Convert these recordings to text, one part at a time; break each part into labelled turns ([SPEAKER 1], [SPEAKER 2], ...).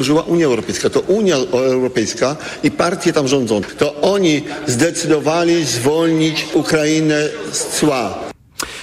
[SPEAKER 1] Żyła Unia Europejska. To Unia Europejska i partie tam rządzą. To oni zdecydowali zwolnić Ukrainę z cła.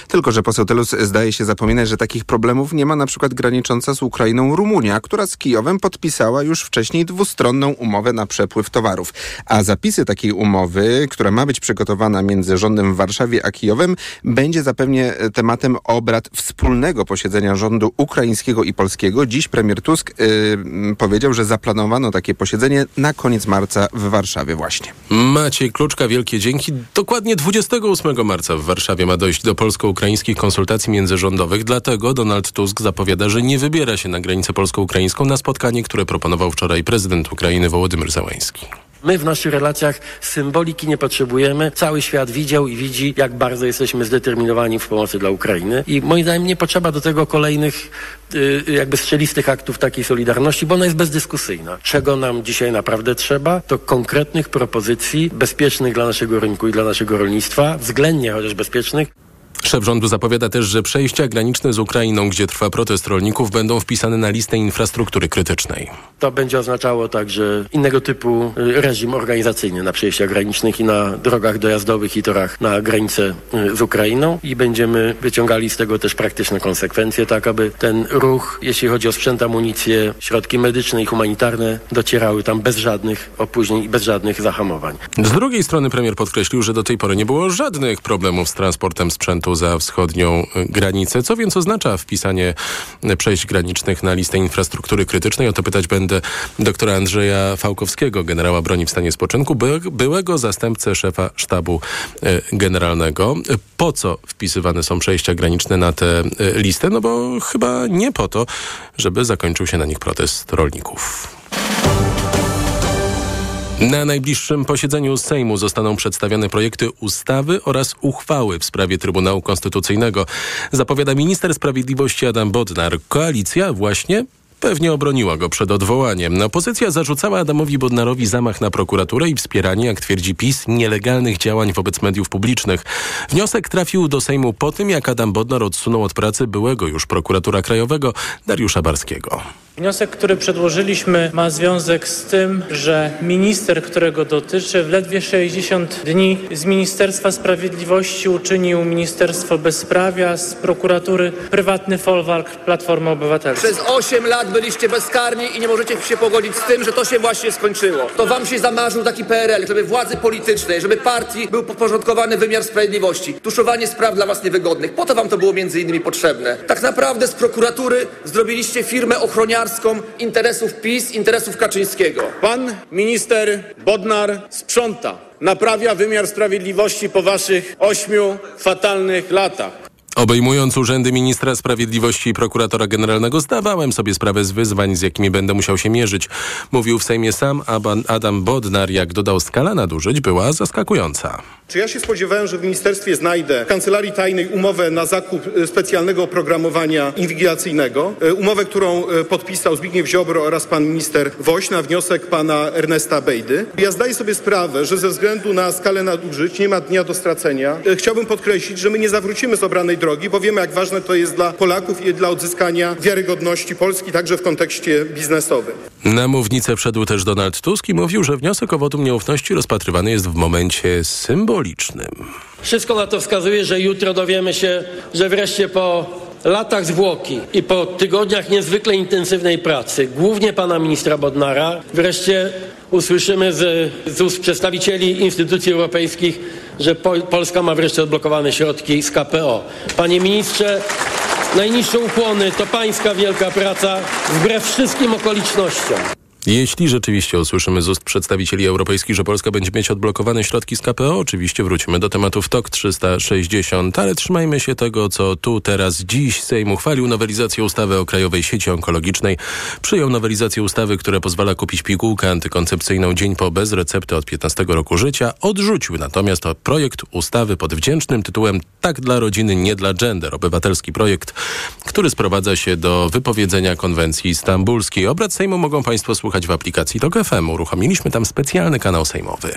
[SPEAKER 2] Tylko, że poseł Telus zdaje się zapominać, że takich problemów nie ma na przykład granicząca z Ukrainą Rumunia, która z Kijowem podpisała już wcześniej dwustronną umowę na przepływ towarów. A zapisy takiej umowy, która ma być przygotowana między rządem w Warszawie a Kijowem, będzie zapewne tematem obrad wspólnego posiedzenia rządu ukraińskiego i polskiego. Dziś premier Tusk yy, powiedział, że zaplanowano takie posiedzenie na koniec marca w Warszawie właśnie.
[SPEAKER 3] Maciej Kluczka, wielkie dzięki. Dokładnie 28 marca w Warszawie ma dojść do polsko ukraińskich konsultacji międzyrządowych. Dlatego Donald Tusk zapowiada, że nie wybiera się na granicę polsko-ukraińską na spotkanie, które proponował wczoraj prezydent Ukrainy Wołodymyr Załański.
[SPEAKER 4] My w naszych relacjach symboliki nie potrzebujemy. Cały świat widział i widzi, jak bardzo jesteśmy zdeterminowani w pomocy dla Ukrainy. I moim zdaniem nie potrzeba do tego kolejnych y, jakby strzelistych aktów takiej solidarności, bo ona jest bezdyskusyjna. Czego nam dzisiaj naprawdę trzeba, to konkretnych propozycji bezpiecznych dla naszego rynku i dla naszego rolnictwa, względnie chociaż bezpiecznych.
[SPEAKER 3] Szef rządu zapowiada też, że przejścia graniczne z Ukrainą, gdzie trwa protest rolników, będą wpisane na listę infrastruktury krytycznej.
[SPEAKER 4] To będzie oznaczało także innego typu y, reżim organizacyjny na przejściach granicznych i na drogach dojazdowych i torach na granicę y, z Ukrainą i będziemy wyciągali z tego też praktyczne konsekwencje, tak aby ten ruch, jeśli chodzi o sprzęt, amunicję, środki medyczne i humanitarne, docierały tam bez żadnych opóźnień i bez żadnych zahamowań.
[SPEAKER 3] Z drugiej strony premier podkreślił, że do tej pory nie było żadnych problemów z transportem sprzętu za wschodnią y, granicę. Co więc oznacza wpisanie y, przejść granicznych na listę infrastruktury krytycznej? O to pytać będę doktora Andrzeja Fałkowskiego, generała broni w stanie spoczynku, byłego zastępcę szefa sztabu y, generalnego. Po co wpisywane są przejścia graniczne na tę listę? No bo chyba nie po to, żeby zakończył się na nich protest rolników. Na najbliższym posiedzeniu Sejmu zostaną przedstawione projekty ustawy oraz uchwały w sprawie Trybunału Konstytucyjnego. Zapowiada minister sprawiedliwości Adam Bodnar. Koalicja właśnie Pewnie obroniła go przed odwołaniem. Opozycja zarzucała Adamowi Bodnarowi zamach na prokuraturę i wspieranie, jak twierdzi PiS, nielegalnych działań wobec mediów publicznych. Wniosek trafił do Sejmu po tym, jak Adam Bodnar odsunął od pracy byłego już prokuratura krajowego Dariusza Barskiego.
[SPEAKER 5] Wniosek, który przedłożyliśmy ma związek z tym, że minister, którego dotyczy w ledwie 60 dni z Ministerstwa Sprawiedliwości uczynił Ministerstwo Bezprawia, z prokuratury prywatny folwark Platformy Obywatelskiej.
[SPEAKER 6] Przez 8 lat byliście bezkarni i nie możecie się pogodzić z tym, że to się właśnie skończyło. To wam się zamarzył taki PRL, żeby władzy politycznej, żeby partii był podporządkowany wymiar sprawiedliwości. Tuszowanie spraw dla was niewygodnych. Po to wam to było między innymi potrzebne. Tak naprawdę z prokuratury zrobiliście firmę ochroniarską interesów PiS, interesów Kaczyńskiego.
[SPEAKER 7] Pan minister Bodnar sprząta, naprawia wymiar sprawiedliwości po waszych ośmiu fatalnych latach.
[SPEAKER 3] Obejmując urzędy ministra sprawiedliwości i prokuratora generalnego, zdawałem sobie sprawę z wyzwań, z jakimi będę musiał się mierzyć. Mówił w Sejmie sam Adam Bodnar, jak dodał, skala nadużyć była zaskakująca.
[SPEAKER 8] Czy ja się spodziewałem, że w ministerstwie znajdę w kancelarii tajnej umowę na zakup e, specjalnego oprogramowania inwigilacyjnego, e, umowę, którą e, podpisał Zbigniew Ziobro oraz pan minister Woś na wniosek pana Ernesta Bejdy. Ja zdaję sobie sprawę, że ze względu na skalę nadużyć nie ma dnia do stracenia. Chciałbym podkreślić, że my nie zawrócimy z obranej drogi, bo wiemy, jak ważne to jest dla Polaków i dla odzyskania wiarygodności Polski, także w kontekście biznesowym.
[SPEAKER 3] Na mównicę wszedł też Donald Tusk i mówił, że wniosek o wotum nieufności rozpatrywany jest w momencie symbolicznym.
[SPEAKER 4] Wszystko na to wskazuje, że jutro dowiemy się, że wreszcie po latach zwłoki i po tygodniach niezwykle intensywnej pracy, głównie pana ministra Bodnara, wreszcie usłyszymy z, z ust przedstawicieli instytucji europejskich, że Polska ma wreszcie odblokowane środki z KPO. Panie ministrze, najniższe ukłony to pańska wielka praca wbrew wszystkim okolicznościom.
[SPEAKER 3] Jeśli rzeczywiście usłyszymy z ust przedstawicieli europejskich, że Polska będzie mieć odblokowane środki z KPO, oczywiście wrócimy do tematów TOK 360, ale trzymajmy się tego, co tu teraz dziś Sejm uchwalił nowelizację ustawy o Krajowej Sieci Onkologicznej. Przyjął nowelizację ustawy, która pozwala kupić pigułkę antykoncepcyjną dzień po bez recepty od 15 roku życia. Odrzucił natomiast projekt ustawy pod wdzięcznym tytułem Tak dla rodziny, nie dla gender. Obywatelski projekt, który sprowadza się do wypowiedzenia konwencji stambulskiej. Obrad Sejmu mogą Państwo słuchać słuchać w aplikacji TOK FM. Uruchomiliśmy tam specjalny kanał sejmowy.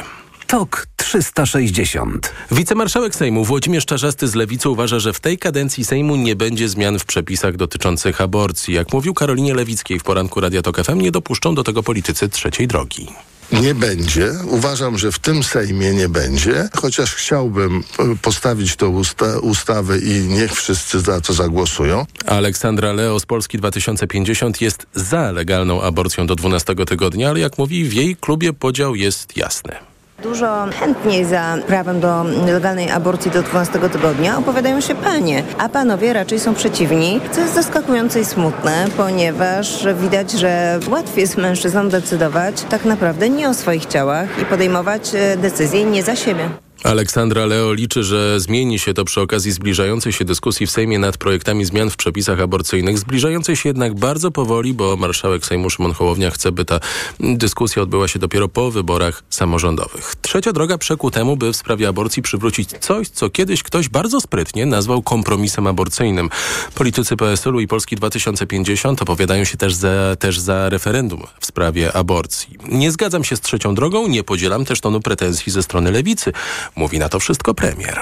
[SPEAKER 9] TOK 360.
[SPEAKER 3] Wicemarszałek Sejmu Włodzimierz Czarzasty z Lewicy uważa, że w tej kadencji Sejmu nie będzie zmian w przepisach dotyczących aborcji. Jak mówił Karolinie Lewickiej w poranku Radia Tok FM, nie dopuszczą do tego politycy trzeciej drogi.
[SPEAKER 10] Nie będzie. Uważam, że w tym Sejmie nie będzie, chociaż chciałbym e, postawić tą usta ustawę i niech wszyscy za to zagłosują.
[SPEAKER 3] Aleksandra Leo z Polski 2050 jest za legalną aborcją do 12 tygodnia, ale jak mówi, w jej klubie podział jest jasny.
[SPEAKER 11] Dużo chętniej za prawem do legalnej aborcji do 12 tygodnia opowiadają się panie, a panowie raczej są przeciwni, co jest zaskakujące i smutne, ponieważ widać, że łatwiej jest mężczyznom decydować tak naprawdę nie o swoich ciałach i podejmować e, decyzje nie za siebie.
[SPEAKER 3] Aleksandra Leo liczy, że zmieni się to przy okazji zbliżającej się dyskusji w Sejmie nad projektami zmian w przepisach aborcyjnych. Zbliżającej się jednak bardzo powoli, bo marszałek Sejmu Szymon Hołownia chce, by ta dyskusja odbyła się dopiero po wyborach samorządowych. Trzecia droga przekł temu, by w sprawie aborcji przywrócić coś, co kiedyś ktoś bardzo sprytnie nazwał kompromisem aborcyjnym. Politycy PSL-u i Polski 2050 opowiadają się też za, też za referendum w sprawie aborcji. Nie zgadzam się z trzecią drogą, nie podzielam też tonu pretensji ze strony lewicy. Mówi na to wszystko premier.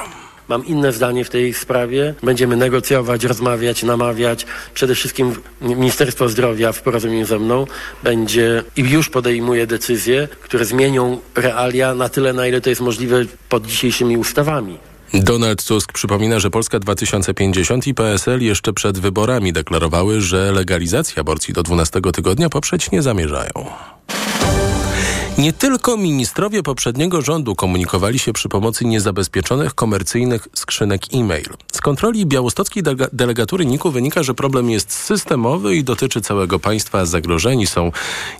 [SPEAKER 4] Mam inne zdanie w tej sprawie. Będziemy negocjować, rozmawiać, namawiać. Przede wszystkim Ministerstwo Zdrowia w porozumieniu ze mną będzie i już podejmuje decyzje, które zmienią realia na tyle, na ile to jest możliwe pod dzisiejszymi ustawami.
[SPEAKER 3] Donald Tusk przypomina, że Polska 2050 i PSL jeszcze przed wyborami deklarowały, że legalizacji aborcji do 12 tygodnia poprzeć nie zamierzają. Nie tylko ministrowie poprzedniego rządu komunikowali się przy pomocy niezabezpieczonych komercyjnych skrzynek e-mail. Z kontroli białostockiej delegatury NIK-u wynika, że problem jest systemowy i dotyczy całego państwa. Zagrożeni są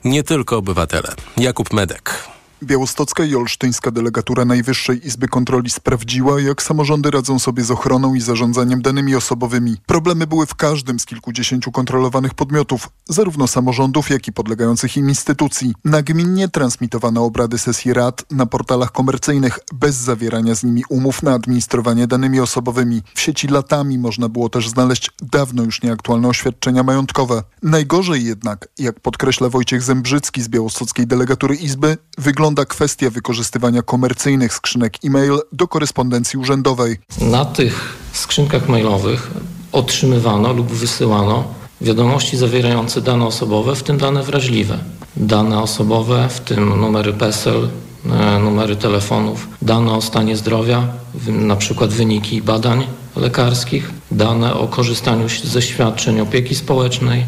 [SPEAKER 3] nie tylko obywatele. Jakub Medek.
[SPEAKER 12] Białostocka i olsztyńska delegatura Najwyższej Izby Kontroli sprawdziła, jak samorządy radzą sobie z ochroną i zarządzaniem danymi osobowymi. Problemy były w każdym z kilkudziesięciu kontrolowanych podmiotów, zarówno samorządów, jak i podlegających im instytucji. Nagminnie transmitowano obrady sesji rad na portalach komercyjnych, bez zawierania z nimi umów na administrowanie danymi osobowymi. W sieci latami można było też znaleźć dawno już nieaktualne oświadczenia majątkowe. Najgorzej jednak, jak podkreśla Wojciech Zembrzycki z białostockiej delegatury Izby, wygląda wygląda kwestia wykorzystywania komercyjnych skrzynek e-mail do korespondencji urzędowej.
[SPEAKER 13] Na tych skrzynkach mailowych otrzymywano lub wysyłano wiadomości zawierające dane osobowe, w tym dane wrażliwe. Dane osobowe, w tym numery PESEL, e, numery telefonów, dane o stanie zdrowia, na przykład wyniki badań lekarskich, dane o korzystaniu ze świadczeń opieki społecznej,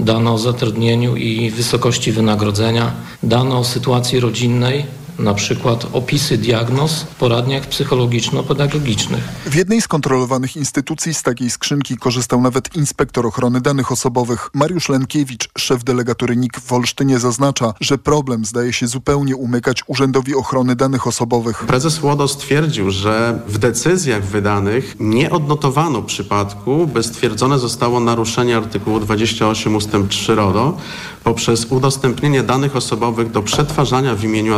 [SPEAKER 13] dane o zatrudnieniu i wysokości wynagrodzenia, dane o sytuacji rodzinnej, na przykład opisy diagnoz w poradniach psychologiczno-pedagogicznych.
[SPEAKER 12] W jednej z kontrolowanych instytucji z takiej skrzynki korzystał nawet inspektor ochrony danych osobowych. Mariusz Lenkiewicz, szef delegatury NIK w Olsztynie zaznacza, że problem zdaje się zupełnie umykać Urzędowi Ochrony Danych Osobowych.
[SPEAKER 14] Prezes łodo stwierdził, że w decyzjach wydanych nie odnotowano przypadku, by stwierdzone zostało naruszenie artykułu 28 ust. 3 RODO poprzez udostępnienie danych osobowych do przetwarzania w imieniu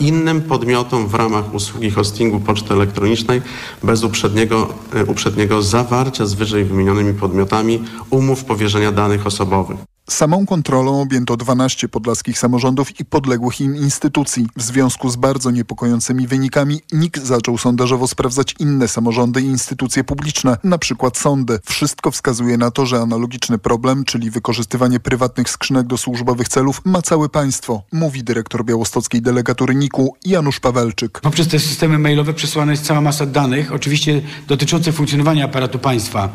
[SPEAKER 14] innym podmiotom w ramach usługi hostingu poczty elektronicznej bez uprzedniego, e, uprzedniego zawarcia z wyżej wymienionymi podmiotami umów powierzenia danych osobowych.
[SPEAKER 12] Samą kontrolą objęto 12 podlaskich samorządów i podległych im instytucji. W związku z bardzo niepokojącymi wynikami NIK zaczął sondażowo sprawdzać inne samorządy i instytucje publiczne, na przykład sądy. Wszystko wskazuje na to, że analogiczny problem, czyli wykorzystywanie prywatnych skrzynek do służbowych celów, ma całe państwo, mówi dyrektor białostockiej delegatury NIK-u Janusz Pawelczyk.
[SPEAKER 15] Poprzez te systemy mailowe przesyłana jest cała masa danych, oczywiście dotyczących funkcjonowania aparatu państwa.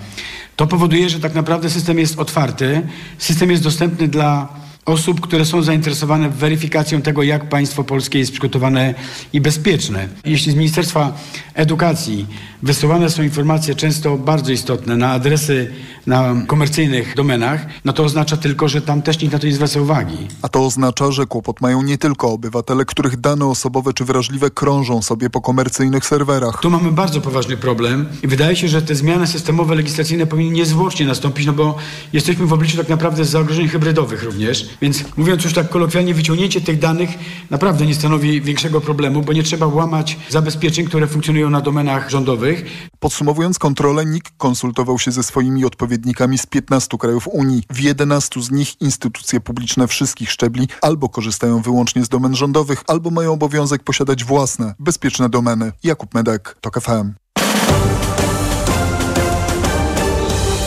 [SPEAKER 15] To powoduje, że tak naprawdę system jest otwarty, system jest dostępny dla osób, które są zainteresowane weryfikacją tego, jak państwo polskie jest przygotowane i bezpieczne. Jeśli z Ministerstwa Edukacji wysyłane są informacje często bardzo istotne na adresy na komercyjnych domenach, no to oznacza tylko, że tam też nikt na to nie zwraca uwagi.
[SPEAKER 12] A to oznacza, że kłopot mają nie tylko obywatele, których dane osobowe czy wrażliwe krążą sobie po komercyjnych serwerach.
[SPEAKER 15] Tu mamy bardzo poważny problem i wydaje się, że te zmiany systemowe, legislacyjne powinny niezwłocznie nastąpić, no bo jesteśmy w obliczu tak naprawdę zagrożeń hybrydowych również Więc mówiąc już tak kolokwialnie, wyciągnięcie tych danych naprawdę nie stanowi większego problemu, bo nie trzeba łamać zabezpieczeń, które funkcjonują na domenach rządowych.
[SPEAKER 12] Podsumowując kontrolę, NIK konsultował się ze swoimi odpowiednikami z 15 krajów Unii. W 11 z nich instytucje publiczne wszystkich szczebli albo korzystają wyłącznie z domen rządowych, albo mają obowiązek posiadać własne, bezpieczne domeny. Jakub Medek, TOK FM.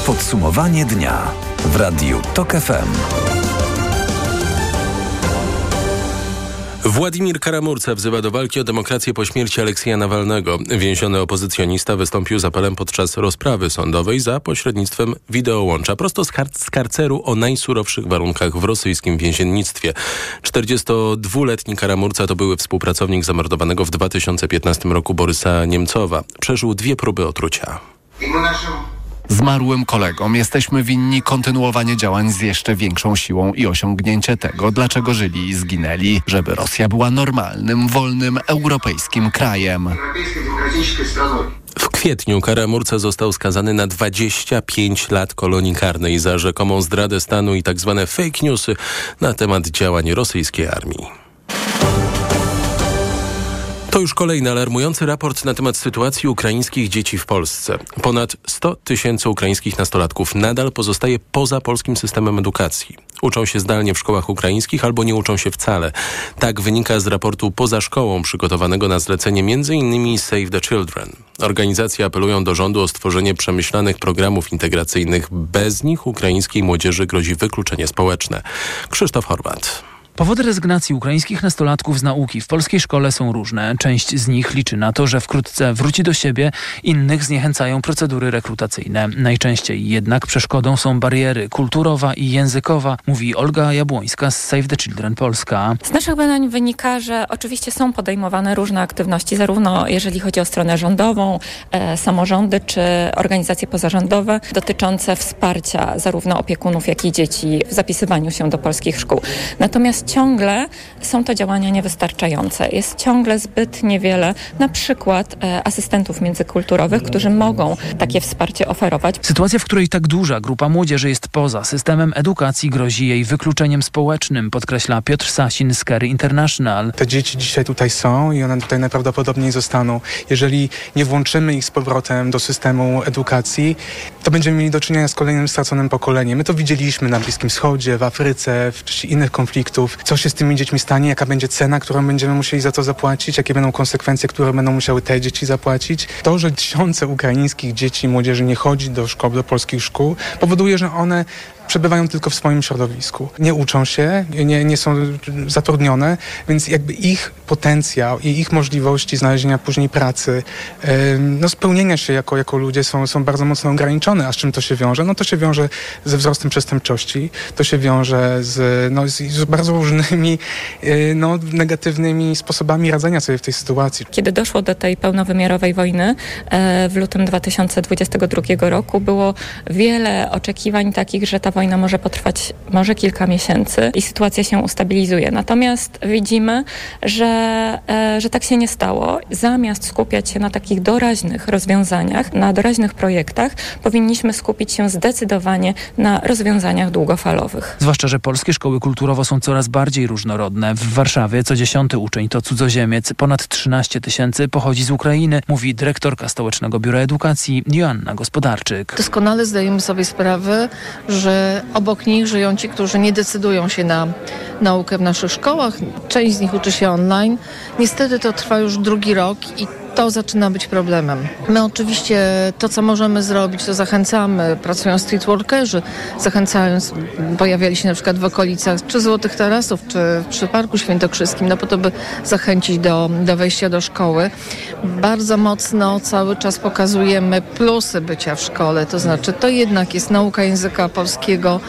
[SPEAKER 9] Podsumowanie dnia w Radiu TOK FM.
[SPEAKER 3] Władimir Karamurca wzywa do walki o demokrację po śmierci Aleksja Nawalnego. Więziony opozycjonista wystąpił z apelem podczas rozprawy sądowej za pośrednictwem wideołącza prosto z, kar z karceru o najsurowszych warunkach w rosyjskim więziennictwie. 42-letni Karamurca to były współpracownik zamordowanego w 2015 roku Borysa Niemcowa. Przeżył dwie próby otrucia.
[SPEAKER 16] Zmarłym kolegom jesteśmy winni kontynuowanie działań z jeszcze większą siłą i osiągnięcie tego, dlaczego żyli i zginęli, żeby Rosja była normalnym, wolnym, europejskim krajem.
[SPEAKER 3] W kwietniu Karamurca został skazany na 25 lat kolonii karnej za rzekomą zdradę stanu i tzw. Tak fake newsy na temat działań rosyjskiej armii. To już kolejny alarmujący raport na temat sytuacji ukraińskich dzieci w Polsce. Ponad 100 tysięcy ukraińskich nastolatków nadal pozostaje poza polskim systemem edukacji. Uczą się zdalnie w szkołach ukraińskich albo nie uczą się wcale. Tak wynika z raportu Poza Szkołą przygotowanego na zlecenie m.in. Save the Children. Organizacje apelują do rządu o stworzenie przemyślanych programów integracyjnych. Bez nich ukraińskiej młodzieży grozi wykluczenie społeczne. Krzysztof Horwat.
[SPEAKER 17] Powody rezygnacji ukraińskich nastolatków z nauki w polskiej szkole są różne. Część z nich liczy na to, że wkrótce wróci do siebie, innych zniechęcają procedury rekrutacyjne. Najczęściej jednak przeszkodą są bariery kulturowa i językowa, mówi Olga Jabłońska z Save the Children Polska.
[SPEAKER 18] Z naszych badań wynika, że oczywiście są podejmowane różne aktywności, zarówno jeżeli chodzi o stronę rządową, e, samorządy czy organizacje pozarządowe dotyczące wsparcia zarówno opiekunów, jak i dzieci w zapisywaniu się do polskich szkół. Natomiast ciągle są to działania niewystarczające. Jest ciągle zbyt niewiele, na przykład e, asystentów międzykulturowych, którzy mogą takie wsparcie oferować.
[SPEAKER 17] Sytuacja, w której tak duża grupa młodzieży jest poza systemem edukacji, grozi jej wykluczeniem społecznym, podkreśla Piotr Sasin z Kerry International.
[SPEAKER 19] Te dzieci dzisiaj tutaj są i one tutaj najprawdopodobniej zostaną. Jeżeli nie włączymy ich z powrotem do systemu edukacji, to będziemy mieli do czynienia z kolejnym straconym pokoleniem. My to widzieliśmy na Bliskim Wschodzie, w Afryce, w innych konfliktów co się z tymi dziećmi stanie, jaka będzie cena, którą będziemy musieli za to zapłacić, jakie będą konsekwencje, które będą musiały te dzieci zapłacić. To, że tysiące ukraińskich dzieci i młodzieży nie chodzi do szkół, do polskich szkół, powoduje, że one przebywają tylko w swoim środowisku. Nie uczą się, nie, nie są zatrudnione, więc jakby ich potencjał i ich możliwości znalezienia później pracy, no spełnienia się jako, jako ludzie są, są bardzo mocno ograniczone. A z czym to się wiąże? No to się wiąże ze wzrostem przestępczości, to się wiąże z, no, z, bardzo różnymi y, no, negatywnymi sposobami radzenia sobie w tej sytuacji.
[SPEAKER 18] Kiedy doszło do tej pełnowymiarowej wojny e, w lutym 2022 roku, było wiele oczekiwań takich, że ta wojna może potrwać może kilka miesięcy i sytuacja się ustabilizuje. Natomiast widzimy, że, e, że tak się nie stało. Zamiast skupiać się na takich doraźnych rozwiązaniach, na doraźnych projektach, powinniśmy skupić się zdecydowanie na rozwiązaniach długofalowych.
[SPEAKER 17] Zwłaszcza, że polskie szkoły kulturowo są coraz bardziej różnorodne. W Warszawie co dziesiąty uczeń to cudzoziemiec, ponad 13 tysięcy pochodzi z Ukrainy, mówi dyrektorka Stołecznego Biura Edukacji Joanna Gospodarczyk.
[SPEAKER 20] Doskonale zdajemy sobie sprawę, że obok nich żyją ci, którzy nie decydują się na naukę w naszych szkołach. Część z nich uczy się online. Niestety to trwa już drugi rok i to zaczyna być problemem. My oczywiście to, co możemy zrobić, to zachęcamy, pracują streetworkerzy, zachęcając, pojawiali się na przykład w okolicach czy Złotych Tarasów, czy przy Parku Świętokrzyskim, no po to, by zachęcić do, do wejścia do szkoły. Bardzo mocno cały czas pokazujemy plusy bycia w szkole, to znaczy to jednak jest nauka języka polskiego,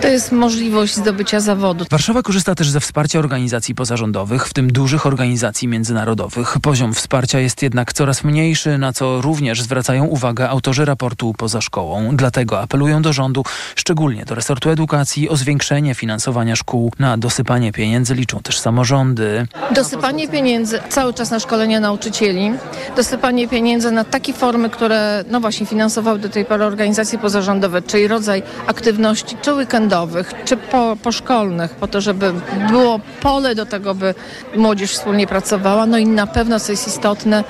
[SPEAKER 20] to jest możliwość zdobycia zawodu.
[SPEAKER 17] Warszawa korzysta też ze wsparcia organizacji pozarządowych, w tym dużych organizacji międzynarodowych. Poziom wsparcia jest jednak coraz mniejszy, na co również zwracają uwagę autorzy raportu poza szkołą. Dlatego apelują do rządu, szczególnie do resortu edukacji, o zwiększenie finansowania szkół. Na dosypanie pieniędzy liczą też samorządy.
[SPEAKER 20] Dosypanie pieniędzy cały czas na szkolenia nauczycieli, dosypanie pieniędzy na takie formy, które no właśnie finansowały do tej pory organizacje pozarządowe, czyli rodzaj aktywności, czy weekendowych, czy po, poszkolnych, po to, żeby było pole do tego, by młodzież wspólnie pracowała. No i na pewno, co jest istotne,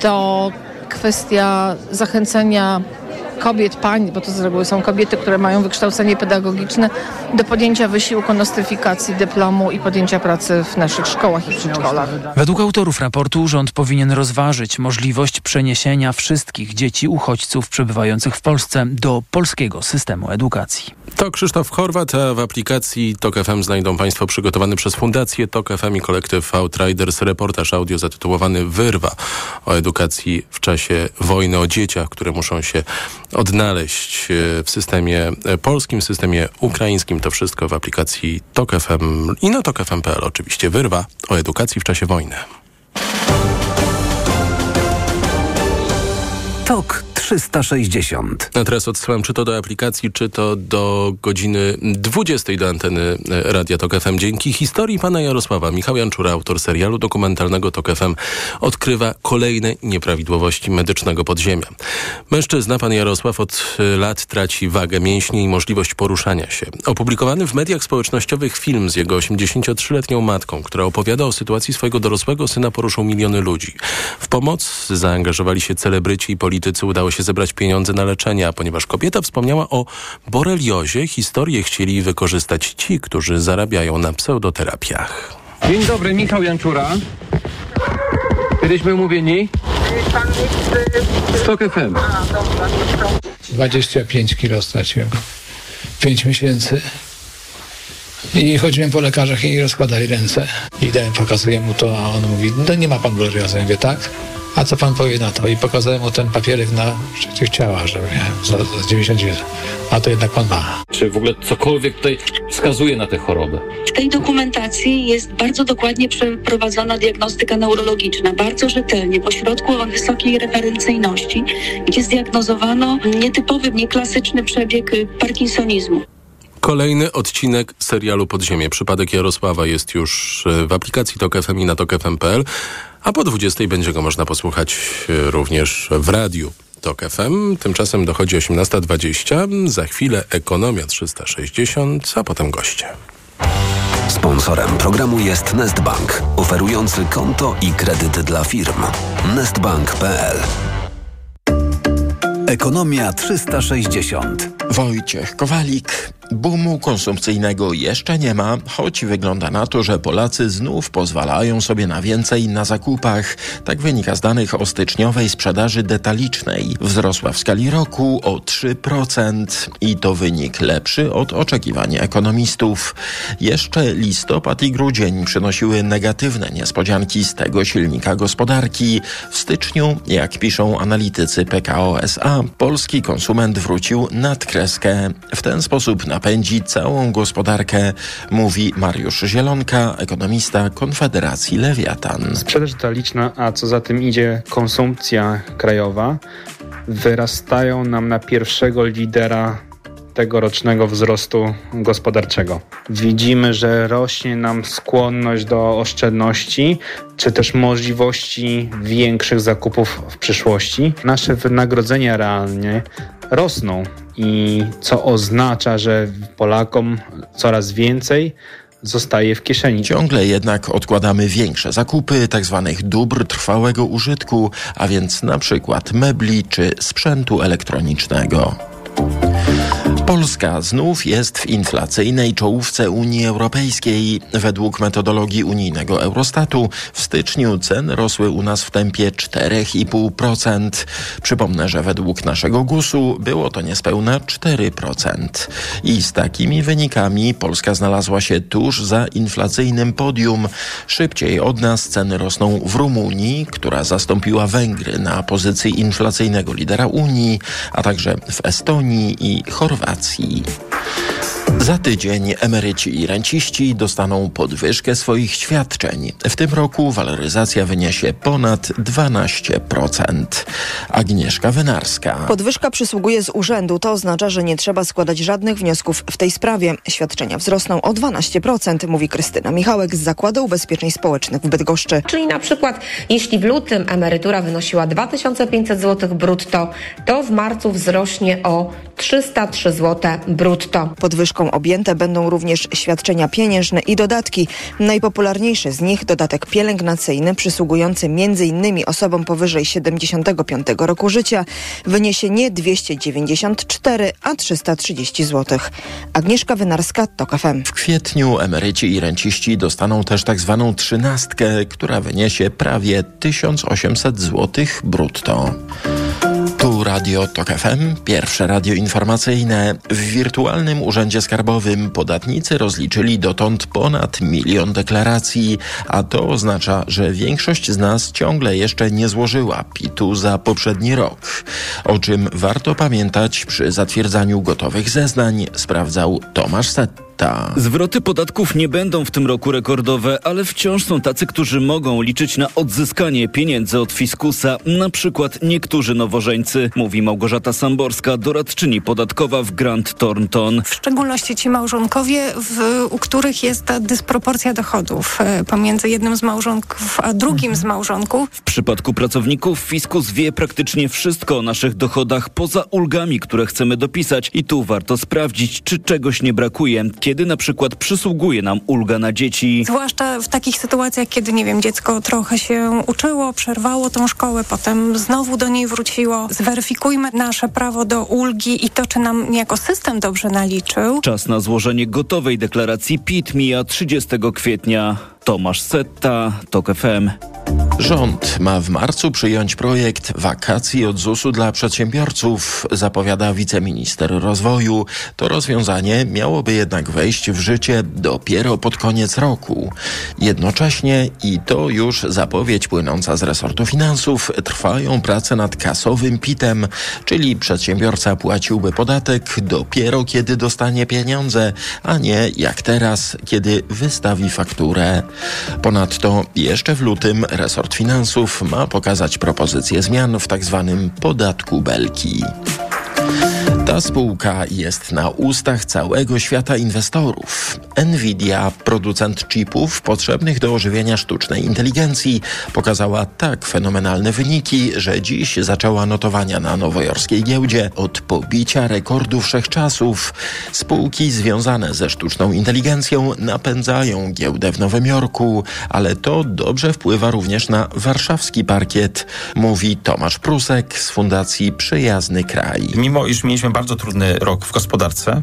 [SPEAKER 20] to kwestia zachęcenia kobiet, pań, bo to z reguły są kobiety, które mają wykształcenie pedagogiczne, do podjęcia wysiłku nostryfikacji dyplomu i podjęcia pracy w naszych szkołach i przedszkolach.
[SPEAKER 17] Według autorów raportu rząd powinien rozważyć możliwość przeniesienia wszystkich dzieci uchodźców przebywających w Polsce do polskiego systemu edukacji.
[SPEAKER 3] To Krzysztof Chorwat, a w aplikacji TOK FM znajdą Państwo przygotowany przez Fundację TOK FM i kolektyw Outriders reportaż audio zatytułowany Wyrwa o edukacji w czasie wojny, o dzieciach, które muszą się odnaleźć e, w systemie polskim, w systemie ukraińskim. To wszystko w aplikacji TOK FM i na tokfm.pl oczywiście. Wyrwa o edukacji w czasie wojny.
[SPEAKER 9] TOK 360.
[SPEAKER 3] A teraz odsyłam czy to do aplikacji, czy to do godziny 20 do anteny e, Radia Tok FM. Dzięki historii pana Jarosława, Michał Janczura, autor serialu dokumentalnego Tok FM, odkrywa kolejne nieprawidłowości medycznego podziemia. Mężczyzna, pan Jarosław, od e, lat traci wagę mięśni i możliwość poruszania się. Opublikowany w mediach społecznościowych film z jego 83-letnią matką, która opowiada o sytuacji swojego dorosłego syna, poruszył miliony ludzi. W pomoc zaangażowali się celebryci i politycy. Udało się zebrać pieniądze na leczenie, a ponieważ kobieta wspomniała o boreliozie, historię chcieli wykorzystać ci, którzy zarabiają na pseudoterapiach.
[SPEAKER 21] Dzień dobry, Michał Janczura. Kiedyśmy umówieni? Stok FM.
[SPEAKER 22] 25 kilo straciłem. 5 miesięcy. I chodziłem po lekarzach i rozkładali ręce. Idę, pokazuję mu to, a on mówi, no nie ma pan boreliozy. Ja mówię, tak? A co pan powie na to? I pokazałem mu ten papierek na przeciwciała, że miałem za, za 99. A to jednak pan ma.
[SPEAKER 21] Czy w ogóle cokolwiek tutaj wskazuje na tę chorobę?
[SPEAKER 23] W tej dokumentacji jest bardzo dokładnie przeprowadzona diagnostyka neurologiczna, bardzo rzetelnie, w ośrodku o wysokiej referencyjności, gdzie zdiagnozowano nietypowy, nieklasyczny przebieg parkinsonizmu.
[SPEAKER 3] Kolejny odcinek serialu Podziemie. Przypadek Jarosława jest już e, w aplikacji TOK FM i na tokfm.pl, a po 20 będzie go można posłuchać e, również w radiu. TOK FM. Tymczasem dochodzi 18.20. Za chwilę Ekonomia 360, a potem goście.
[SPEAKER 9] Sponsorem programu jest Nestbank, oferujący konto i kredyty dla firm. Nestbank.pl Ekonomia 360.
[SPEAKER 24] Wojciech Kowalik. Boomu konsumpcyjnego jeszcze nie ma, choć wygląda na to, że Polacy znów pozwalają sobie na więcej na zakupach. Tak wynika z danych o styczniowej sprzedaży detalicznej. Wzrosła w skali roku o 3% i to wynik lepszy od oczekiwań ekonomistów. Jeszcze listopad i grudzień przynosiły negatywne niespodzianki z tego silnika gospodarki. W styczniu, jak piszą analitycy PKO SA, polski konsument wrócił nad kreskę. W ten sposób na napędzi całą gospodarkę, mówi Mariusz Zielonka, ekonomista Konfederacji Lewiatan.
[SPEAKER 25] Sprzedaż detaliczna, a co za tym idzie konsumpcja krajowa, wyrastają nam na pierwszego lidera tegorocznego wzrostu gospodarczego. Widzimy, że rośnie nam skłonność do oszczędności, czy też możliwości większych zakupów w przyszłości. Nasze wynagrodzenia realnie rosną i co oznacza, że Polakom coraz więcej zostaje w kieszeni.
[SPEAKER 24] Ciągle jednak odkładamy większe zakupy tzw. Tak dóbr trwałego użytku, a więc na przykład mebli czy sprzętu elektronicznego. Polska znów jest w inflacyjnej czołówce Unii Europejskiej. Według metodologii unijnego Eurostatu w styczniu ceny rosły u nas w tempie 4,5%. Przypomnę, że według naszego GUS-u było to niespełna 4%. I z takimi wynikami Polska znalazła się tuż za inflacyjnym podium. Szybciej od nas ceny rosną w Rumunii, która zastąpiła Węgry na pozycji inflacyjnego lidera Unii, a także w Estonii i Chorwacji. innowacji. Za tydzień emeryci i renciści dostaną podwyżkę swoich świadczeń. W tym roku waloryzacja wyniesie ponad 12%. Agnieszka Wynarska.
[SPEAKER 26] Podwyżka przysługuje z urzędu. To oznacza, że nie trzeba składać żadnych wniosków w tej sprawie. Świadczenia wzrosną o 12%, mówi Krystyna Michałek z Zakładu Ubezpieczeń Społecznych w Bydgoszczy.
[SPEAKER 27] Czyli na przykład jeśli w lutym emerytura wynosiła 2500 zł brutto, to w marcu wzrośnie o 303 zł brutto.
[SPEAKER 26] Podwyżką objęte będą również świadczenia pieniężne i dodatki. Najpopularniejsze z nich dodatek pielęgnacyjny przysługujący m.in. osobom powyżej 75 roku życia wyniesie nie 294, a 330 zł. Agnieszka Wynarska, TOK FM.
[SPEAKER 24] W kwietniu emeryci i renciści dostaną też tak zwaną trzynastkę, która wyniesie prawie 1800 zł brutto. Radio TOK FM, pierwsze radio informacyjne. W wirtualnym urzędzie skarbowym podatnicy rozliczyli dotąd ponad milion deklaracji, a to oznacza, że większość z nas ciągle jeszcze nie złożyła PIT-u za poprzedni rok. O czym warto pamiętać przy zatwierdzaniu gotowych zeznań, sprawdzał Tomasz Setta.
[SPEAKER 28] Zwroty podatków nie będą w tym roku rekordowe, ale wciąż są tacy, którzy mogą liczyć na odzyskanie pieniędzy od fiskusa, na przykład niektórzy nowożeńcy, mówi Małgorzata Samborska, doradczyni podatkowa w Grant Thornton.
[SPEAKER 29] W szczególności ci małżonkowie, w, u których jest ta dysproporcja dochodów e, pomiędzy jednym z małżonków a drugim z małżonków.
[SPEAKER 28] W przypadku pracowników fiskus wie praktycznie wszystko o naszych dochodach poza ulgami, które chcemy dopisać i tu warto sprawdzić, czy czegoś nie brakuje kiedy na przykład przysługuje nam ulga na dzieci.
[SPEAKER 29] Zwłaszcza w takich sytuacjach, kiedy, nie wiem, dziecko trochę się uczyło, przerwało tą szkołę, potem znowu do niej wróciło. Zweryfikujmy nasze prawo do ulgi i to, czy nam niejako system dobrze naliczył.
[SPEAKER 28] Czas na złożenie gotowej deklaracji PIT mija 30 kwietnia. Tomasz Setta, TOK FM.
[SPEAKER 24] Rząd ma w marcu przyjąć projekt wakacji od ZUS-u dla przedsiębiorców, zapowiada wiceminister rozwoju. To rozwiązanie miałoby jednak wejść w życie dopiero pod koniec roku. Jednocześnie, i to już zapowiedź płynąca z resortu finansów, trwają prace nad kasowym PIT-em, czyli przedsiębiorca płaciłby podatek dopiero kiedy dostanie pieniądze, a nie jak teraz, kiedy wystawi fakturę. Ponadto jeszcze w lutym resort finansów ma pokazać propozycje zmian w tzw. Tak podatku Belki. Ta spółka jest na ustach całego świata inwestorów. Nvidia, producent chipów potrzebnych do ożywienia sztucznej inteligencji, pokazała tak fenomenalne wyniki, że dziś zaczęła notowania na nowojorskiej giełdzie od pobicia rekordu wszechczasów. Spółki związane ze sztuczną inteligencją napędzają giełdę w Nowym Jorku, ale to dobrze wpływa również na warszawski parkiet, mówi Tomasz Prusek z Fundacji Przyjazny Kraj.
[SPEAKER 30] Mimo iż mieliśmy bardzo trudny rok w gospodarce,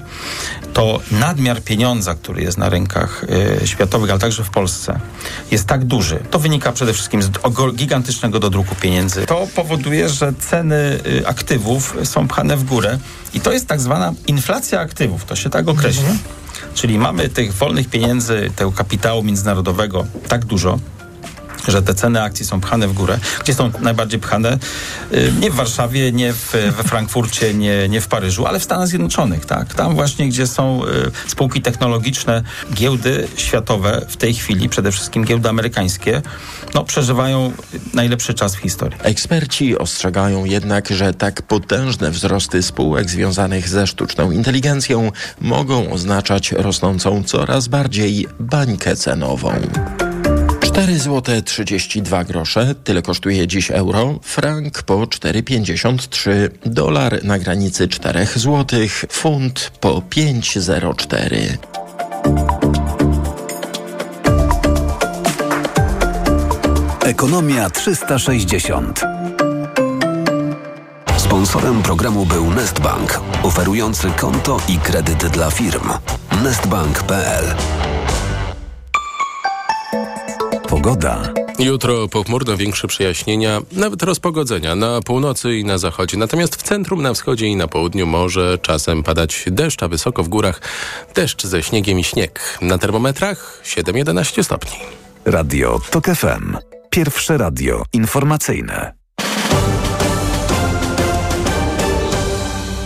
[SPEAKER 30] to nadmiar pieniądza, który jest na rynkach y, światowych, ale także w Polsce, jest tak duży. To wynika przede wszystkim z gigantycznego dodruku pieniędzy. To powoduje, że ceny y, aktywów są pchane w górę i to jest tak zwana inflacja aktywów, to się tak określa. Mhm. Czyli mamy tych wolnych pieniędzy, tego kapitału międzynarodowego tak dużo, że te ceny akcji są pchane w górę. Gdzie są najbardziej pchane? Y, nie w Warszawie, nie w, we Frankfurcie, nie, nie w Paryżu, ale w Stanach Zjednoczonych. Tak? Tam właśnie, gdzie są y, spółki technologiczne, giełdy światowe w tej chwili, przede wszystkim giełdy amerykańskie, no, przeżywają najlepszy czas w historii.
[SPEAKER 24] Eksperci ostrzegają jednak, że tak potężne wzrosty spółek związanych ze sztuczną inteligencją mogą oznaczać rosnącą coraz bardziej bańkę cenową. 4 zł 32 grosze, tyle kosztuje dziś euro, frank po 4,53, dolar na granicy 4 zł, funt po 5,04.
[SPEAKER 9] Ekonomia 360. Sponsorem programu był Nestbank, oferujący konto i kredyt dla firm. Nestbank.pl Pogoda.
[SPEAKER 3] Jutro pochmurno większe przejaśnienia, nawet rozpogodzenia na północy i na zachodzie. Natomiast w centrum, na wschodzie i na południu może czasem padać deszcz, a wysoko w górach deszcz ze śniegiem i śnieg. Na termometrach 7-11 stopni.
[SPEAKER 9] Radio TOK FM. Pierwsze radio informacyjne.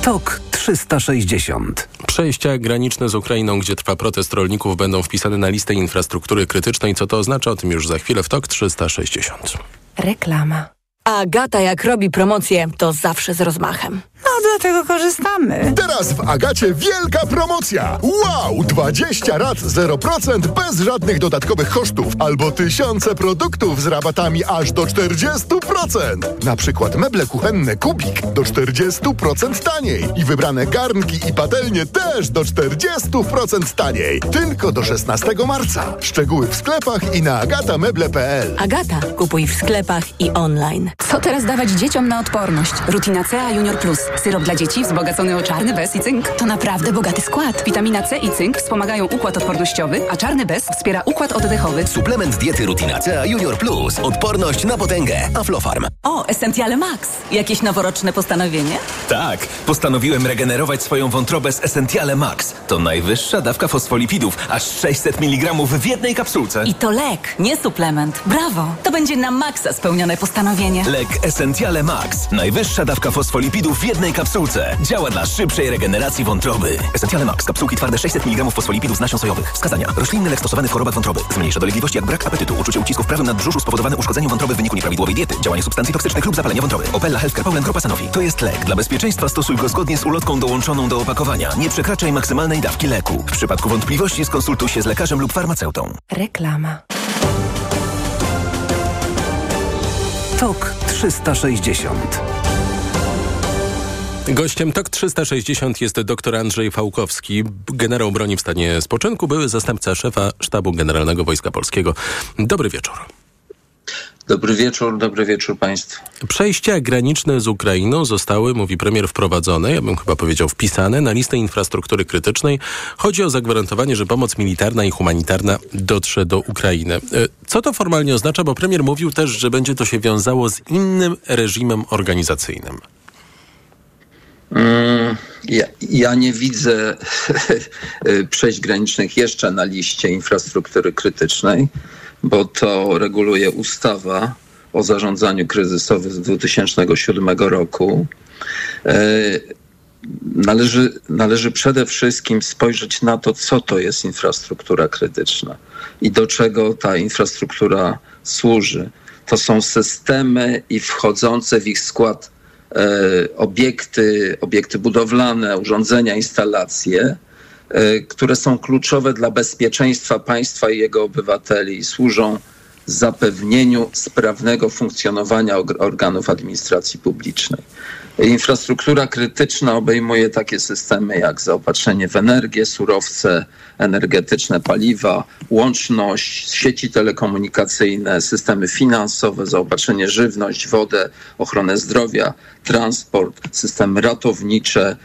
[SPEAKER 9] TOK 360.
[SPEAKER 3] Przejścia graniczne z Ukrainą, gdzie trwa protest rolników, będą wpisane na listę infrastruktury krytycznej. Co to oznacza? O tym już za chwilę w TOK 360.
[SPEAKER 31] Reklama. Agata jak robi promocję, to zawsze z rozmachem.
[SPEAKER 32] No, dlatego korzystamy.
[SPEAKER 33] Teraz w Agacie wielka promocja. Wow! 20 rat 0% bez żadnych dodatkowych kosztów albo tysiące produktów z rabatami aż do 40%. Na przykład meble kuchenne Kubik do 40% taniej i wybrane garnki i patelnie też do 40% taniej. Tylko do 16 marca. Szczegóły w sklepach i na agatameble.pl.
[SPEAKER 31] Agata, kupuj w sklepach i online.
[SPEAKER 34] Co teraz dawać dzieciom na odporność? Rutina C A Junior Plus. Syrop dla dzieci wzbogacony o czarny bez i cynk. To naprawdę bogaty skład. Witamina C i cynk wspomagają układ odpornościowy, a czarny bez wspiera układ oddechowy.
[SPEAKER 9] Suplement diety Rutina C Junior Plus. Odporność na potęgę. Aflofarm.
[SPEAKER 34] O, Essentiale Max. Jakieś noworoczne postanowienie?
[SPEAKER 35] Tak, postanowiłem regenerować swoją wątrobę z Essentiale Max. To najwyższa dawka fosfolipidów, aż 600 mg w jednej kapsułce.
[SPEAKER 34] I to lek, nie suplement. Brawo! To będzie na maksa spełnione postanowienie.
[SPEAKER 35] Lek Essentiale Max. Najwyższa dawka fosfolipidów w jednej kapsułce. Działa dla szybszej regeneracji wątroby. Essentiale Max. Kapsułki twarde 600 mg fosfolipidów z nasion sojowych. Wskazania. Roślinny lek stosowany w chorobach wątroby. Zmniejsza dolegliwości jak brak apetytu, uczucie ucisku w prawym nadbrzuszu spowodowane uszkodzeniem wątroby w wyniku nieprawidłowej diety, działanie substancji toksycznych lub zapalenie wątroby. Opella Healthcare Poland Grupa Sanofi. To jest lek. Dla bezpieczeństwa stosuj go zgodnie z ulotką dołączoną do opakowania. Nie przekraczaj maksymalnej dawki leku. W przypadku wątpliwości skonsultuj się z lekarzem lub farmaceutą.
[SPEAKER 31] Reklama.
[SPEAKER 9] TOK 360.
[SPEAKER 3] Gościem TOK 360 jest dr Andrzej Fałkowski, generał broni w stanie spoczynku, były zastępca szefa Sztabu Generalnego Wojska Polskiego. Dobry wieczór.
[SPEAKER 36] Dobry wieczór, dobry wieczór Państwu.
[SPEAKER 3] Przejścia graniczne z Ukrainą zostały, mówi premier, wprowadzone, ja bym chyba powiedział wpisane, na listę infrastruktury krytycznej. Chodzi o zagwarantowanie, że pomoc militarna i humanitarna dotrze do Ukrainy. E, Co to formalnie oznacza? Bo premier mówił też, że będzie to się wiązało z innym reżimem organizacyjnym.
[SPEAKER 36] Mm, Ja, ja nie widzę przejść granicznych jeszcze na liście infrastruktury krytycznej, bo to reguluje ustawa o zarządzaniu kryzysowym z 2007 roku. E, Należy, należy przede wszystkim spojrzeć na to, co to jest infrastruktura krytyczna i do czego ta infrastruktura służy. To są systemy i wchodzące w ich skład obiekty, obiekty budowlane, urządzenia, instalacje, e, które są kluczowe dla bezpieczeństwa państwa i jego obywateli i służą zapewnieniu sprawnego funkcjonowania organów administracji publicznej. Infrastruktura krytyczna obejmuje takie systemy jak zaopatrzenie w energię, surowce energetyczne, paliwa, łączność, sieci telekomunikacyjne, systemy finansowe, zaopatrzenie żywność, wodę, ochronę zdrowia, transport, systemy ratownicze,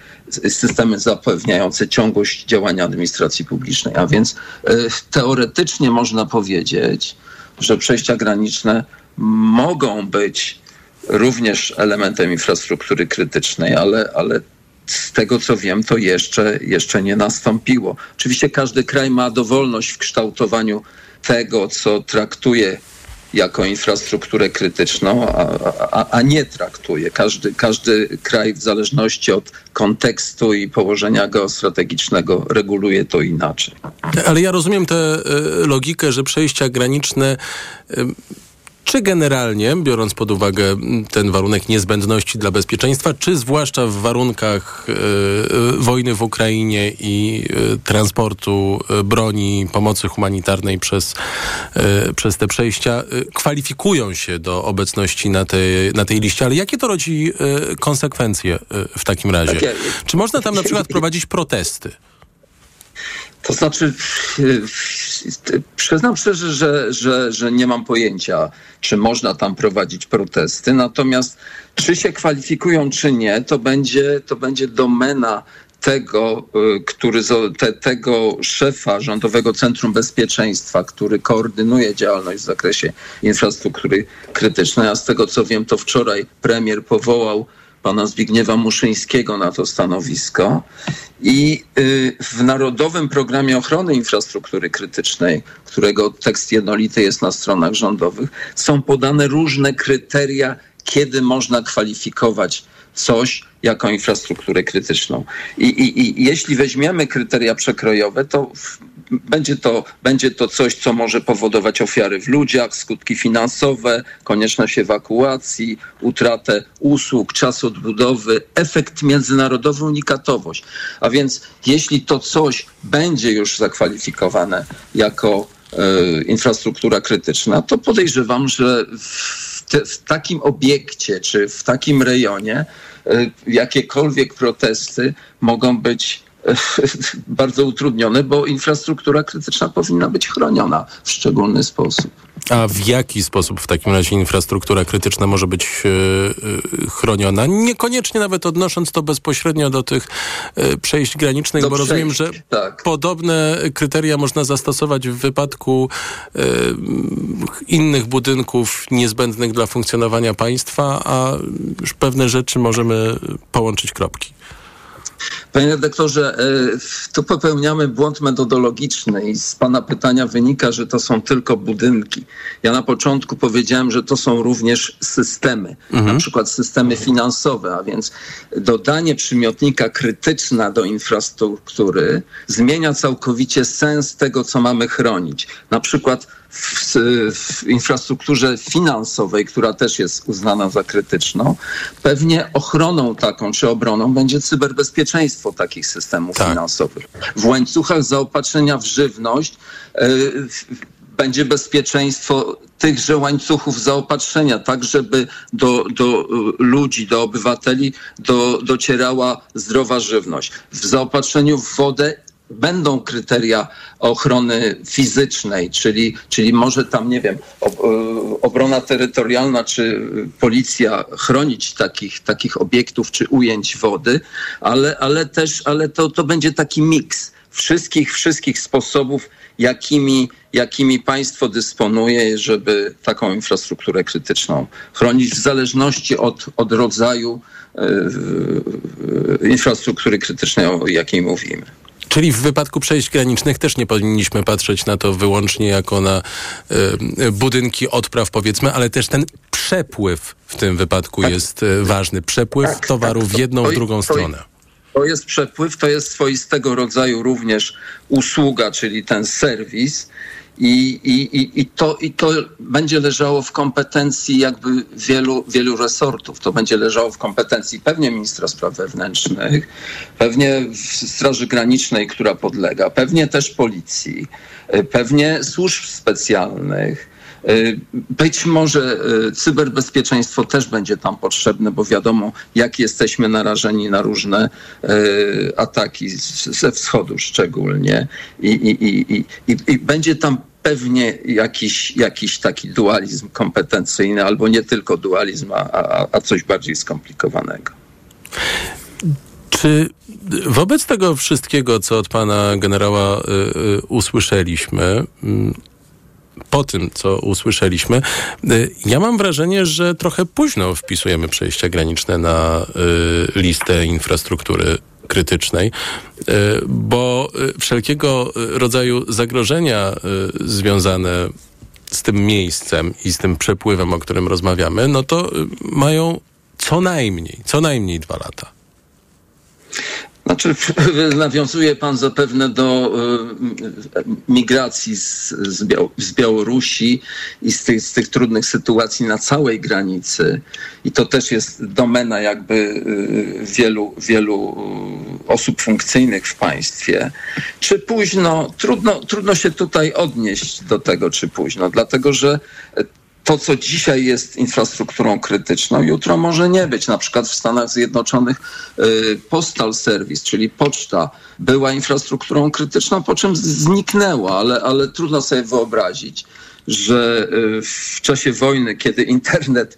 [SPEAKER 36] systemy zapewniające ciągłość działania administracji publicznej. A więc e, teoretycznie można powiedzieć, że przejścia graniczne mogą być również elementem infrastruktury krytycznej, ale, ale z tego co wiem, to jeszcze, jeszcze nie nastąpiło. Oczywiście każdy kraj ma dowolność w kształtowaniu tego, co traktuje jako infrastrukturę krytyczną, a, a, a nie traktuje. Każdy, każdy kraj w zależności od kontekstu i położenia geostrategicznego reguluje to inaczej.
[SPEAKER 3] Ale ja rozumiem tę e, logikę, że przejścia graniczne. Czy generalnie, biorąc pod uwagę ten warunek niezbędności dla bezpieczeństwa, czy zwłaszcza w warunkach e, wojny w Ukrainie i e, transportu e, broni, pomocy humanitarnej przez, przez te przejścia, kwalifikują się do obecności na tej, na tej liście? Ale jakie to rodzi konsekwencje w takim razie? Czy można tam na przykład prowadzić protesty?
[SPEAKER 36] To znaczy, przyznam szczerze, że, że, że nie mam pojęcia, czy można tam prowadzić protesty. Natomiast czy się kwalifikują, czy nie, to będzie, to będzie domena tego, y, który, te, tego szefa Rządowego Centrum Bezpieczeństwa, który koordynuje działalność w zakresie infrastruktury krytycznej. A z tego co wiem, to wczoraj premier powołał pana Zbigniewa Muszyńskiego na to stanowisko. I y, w Narodowym Programie Ochrony Infrastruktury Krytycznej, którego tekst jednolity jest na stronach rządowych, są podane różne kryteria, kiedy można kwalifikować coś jako infrastrukturę krytyczną. I, i, i jeśli weźmiemy kryteria przekrojowe, to w, będzie to, będzie to coś, co może powodować ofiary w ludziach, skutki finansowe, konieczność ewakuacji, utratę usług, czas odbudowy, efekt międzynarodowy, unikatowość. A więc jeśli to coś będzie już zakwalifikowane jako e, infrastruktura krytyczna, to podejrzewam, że w, te, w takim obiekcie czy w takim rejonie e, jakiekolwiek protesty mogą być bardzo utrudnione, bo infrastruktura krytyczna powinna być chroniona w szczególny sposób.
[SPEAKER 3] A w jaki sposób w takim razie infrastruktura krytyczna może być yy, chroniona? Niekoniecznie nawet odnosząc to bezpośrednio do tych yy, przejść granicznych, do bo przejść, rozumiem, że tak. podobne kryteria można zastosować w wypadku innych budynków niezbędnych dla funkcjonowania państwa, a już pewne rzeczy możemy połączyć kropki.
[SPEAKER 36] Panie redaktorze, e, tu popełniamy błąd metodologiczny i z pana pytania wynika, że to są tylko budynki. Ja na początku powiedziałem, że to są również systemy, mhm. na przykład systemy finansowe, a więc dodanie przymiotnika krytyczna do infrastruktury zmienia całkowicie sens tego, co mamy chronić. Na przykład w, w, infrastrukturze finansowej, która też jest uznana za krytyczną, pewnie ochroną taką czy obroną będzie cyberbezpieczeństwo takich systemów tak. finansowych. W łańcuchach zaopatrzenia w żywność yy, będzie bezpieczeństwo tychże łańcuchów zaopatrzenia, tak żeby do, do ludzi, do obywateli do, docierała zdrowa żywność. W zaopatrzeniu w wodę będą kryteria ochrony fizycznej, czyli, czyli może tam, nie wiem, e, obrona terytorialna czy policja chronić takich, takich obiektów czy ujęć wody, ale, ale też ale to, to będzie taki miks wszystkich, wszystkich sposobów, jakimi, jakimi państwo dysponuje, żeby taką infrastrukturę krytyczną chronić w zależności od, od rodzaju e, infrastruktury krytycznej, o jakiej mówimy.
[SPEAKER 3] Czyli w wypadku przejść granicznych też nie powinniśmy patrzeć na to wyłącznie jako na y, budynki odpraw, powiedzmy, ale też ten przepływ w tym wypadku tak. jest y, ważny. Przepływ tak, towaru tak, w jedną, w drugą to, stronę.
[SPEAKER 36] To jest przepływ, to jest swoistego rodzaju również usługa, czyli ten serwis i, i, i, to, I to będzie leżało w kompetencji jakby wielu, wielu resortów. To będzie leżało w kompetencji pewnie ministra spraw wewnętrznych, pewnie Straży Granicznej, która podlega, pewnie też policji, pewnie służb specjalnych. Być może cyberbezpieczeństwo też będzie tam potrzebne, bo wiadomo, jak jesteśmy narażeni na różne ataki ze wschodu szczególnie. I, i, i, i, i będzie tam pewnie jakiś, jakiś taki dualizm kompetencyjny, albo nie tylko dualizm, a, a, a coś bardziej skomplikowanego.
[SPEAKER 3] Czy wobec tego wszystkiego, co od pana generała y, y, usłyszeliśmy, y, po tym, co usłyszeliśmy, y, ja mam wrażenie, że trochę późno wpisujemy przejścia graniczne na y, listę infrastruktury krytycznej, e, bo wszelkiego rodzaju zagrożenia związane z tym miejscem i z tym przepływem, o którym rozmawiamy, no to mają co najmniej, co najmniej dwa lata.
[SPEAKER 36] Znaczy, nawiązuje pan zapewne do y, migracji z, z, Biał z Białorusi i z tych, z tych, trudnych sytuacji na całej granicy. I to też jest domena jakby y, wielu, wielu osób funkcyjnych w państwie. Czy późno? Trudno, trudno się tutaj odnieść do tego, czy późno, dlatego że to, co dzisiaj jest infrastrukturą krytyczną, jutro może nie być. Na przykład w Stanach Zjednoczonych y, Postal Service, czyli poczta, była infrastrukturą krytyczną, po czym zniknęła, ale, ale trudno sobie wyobrazić, że y, w czasie wojny, kiedy internet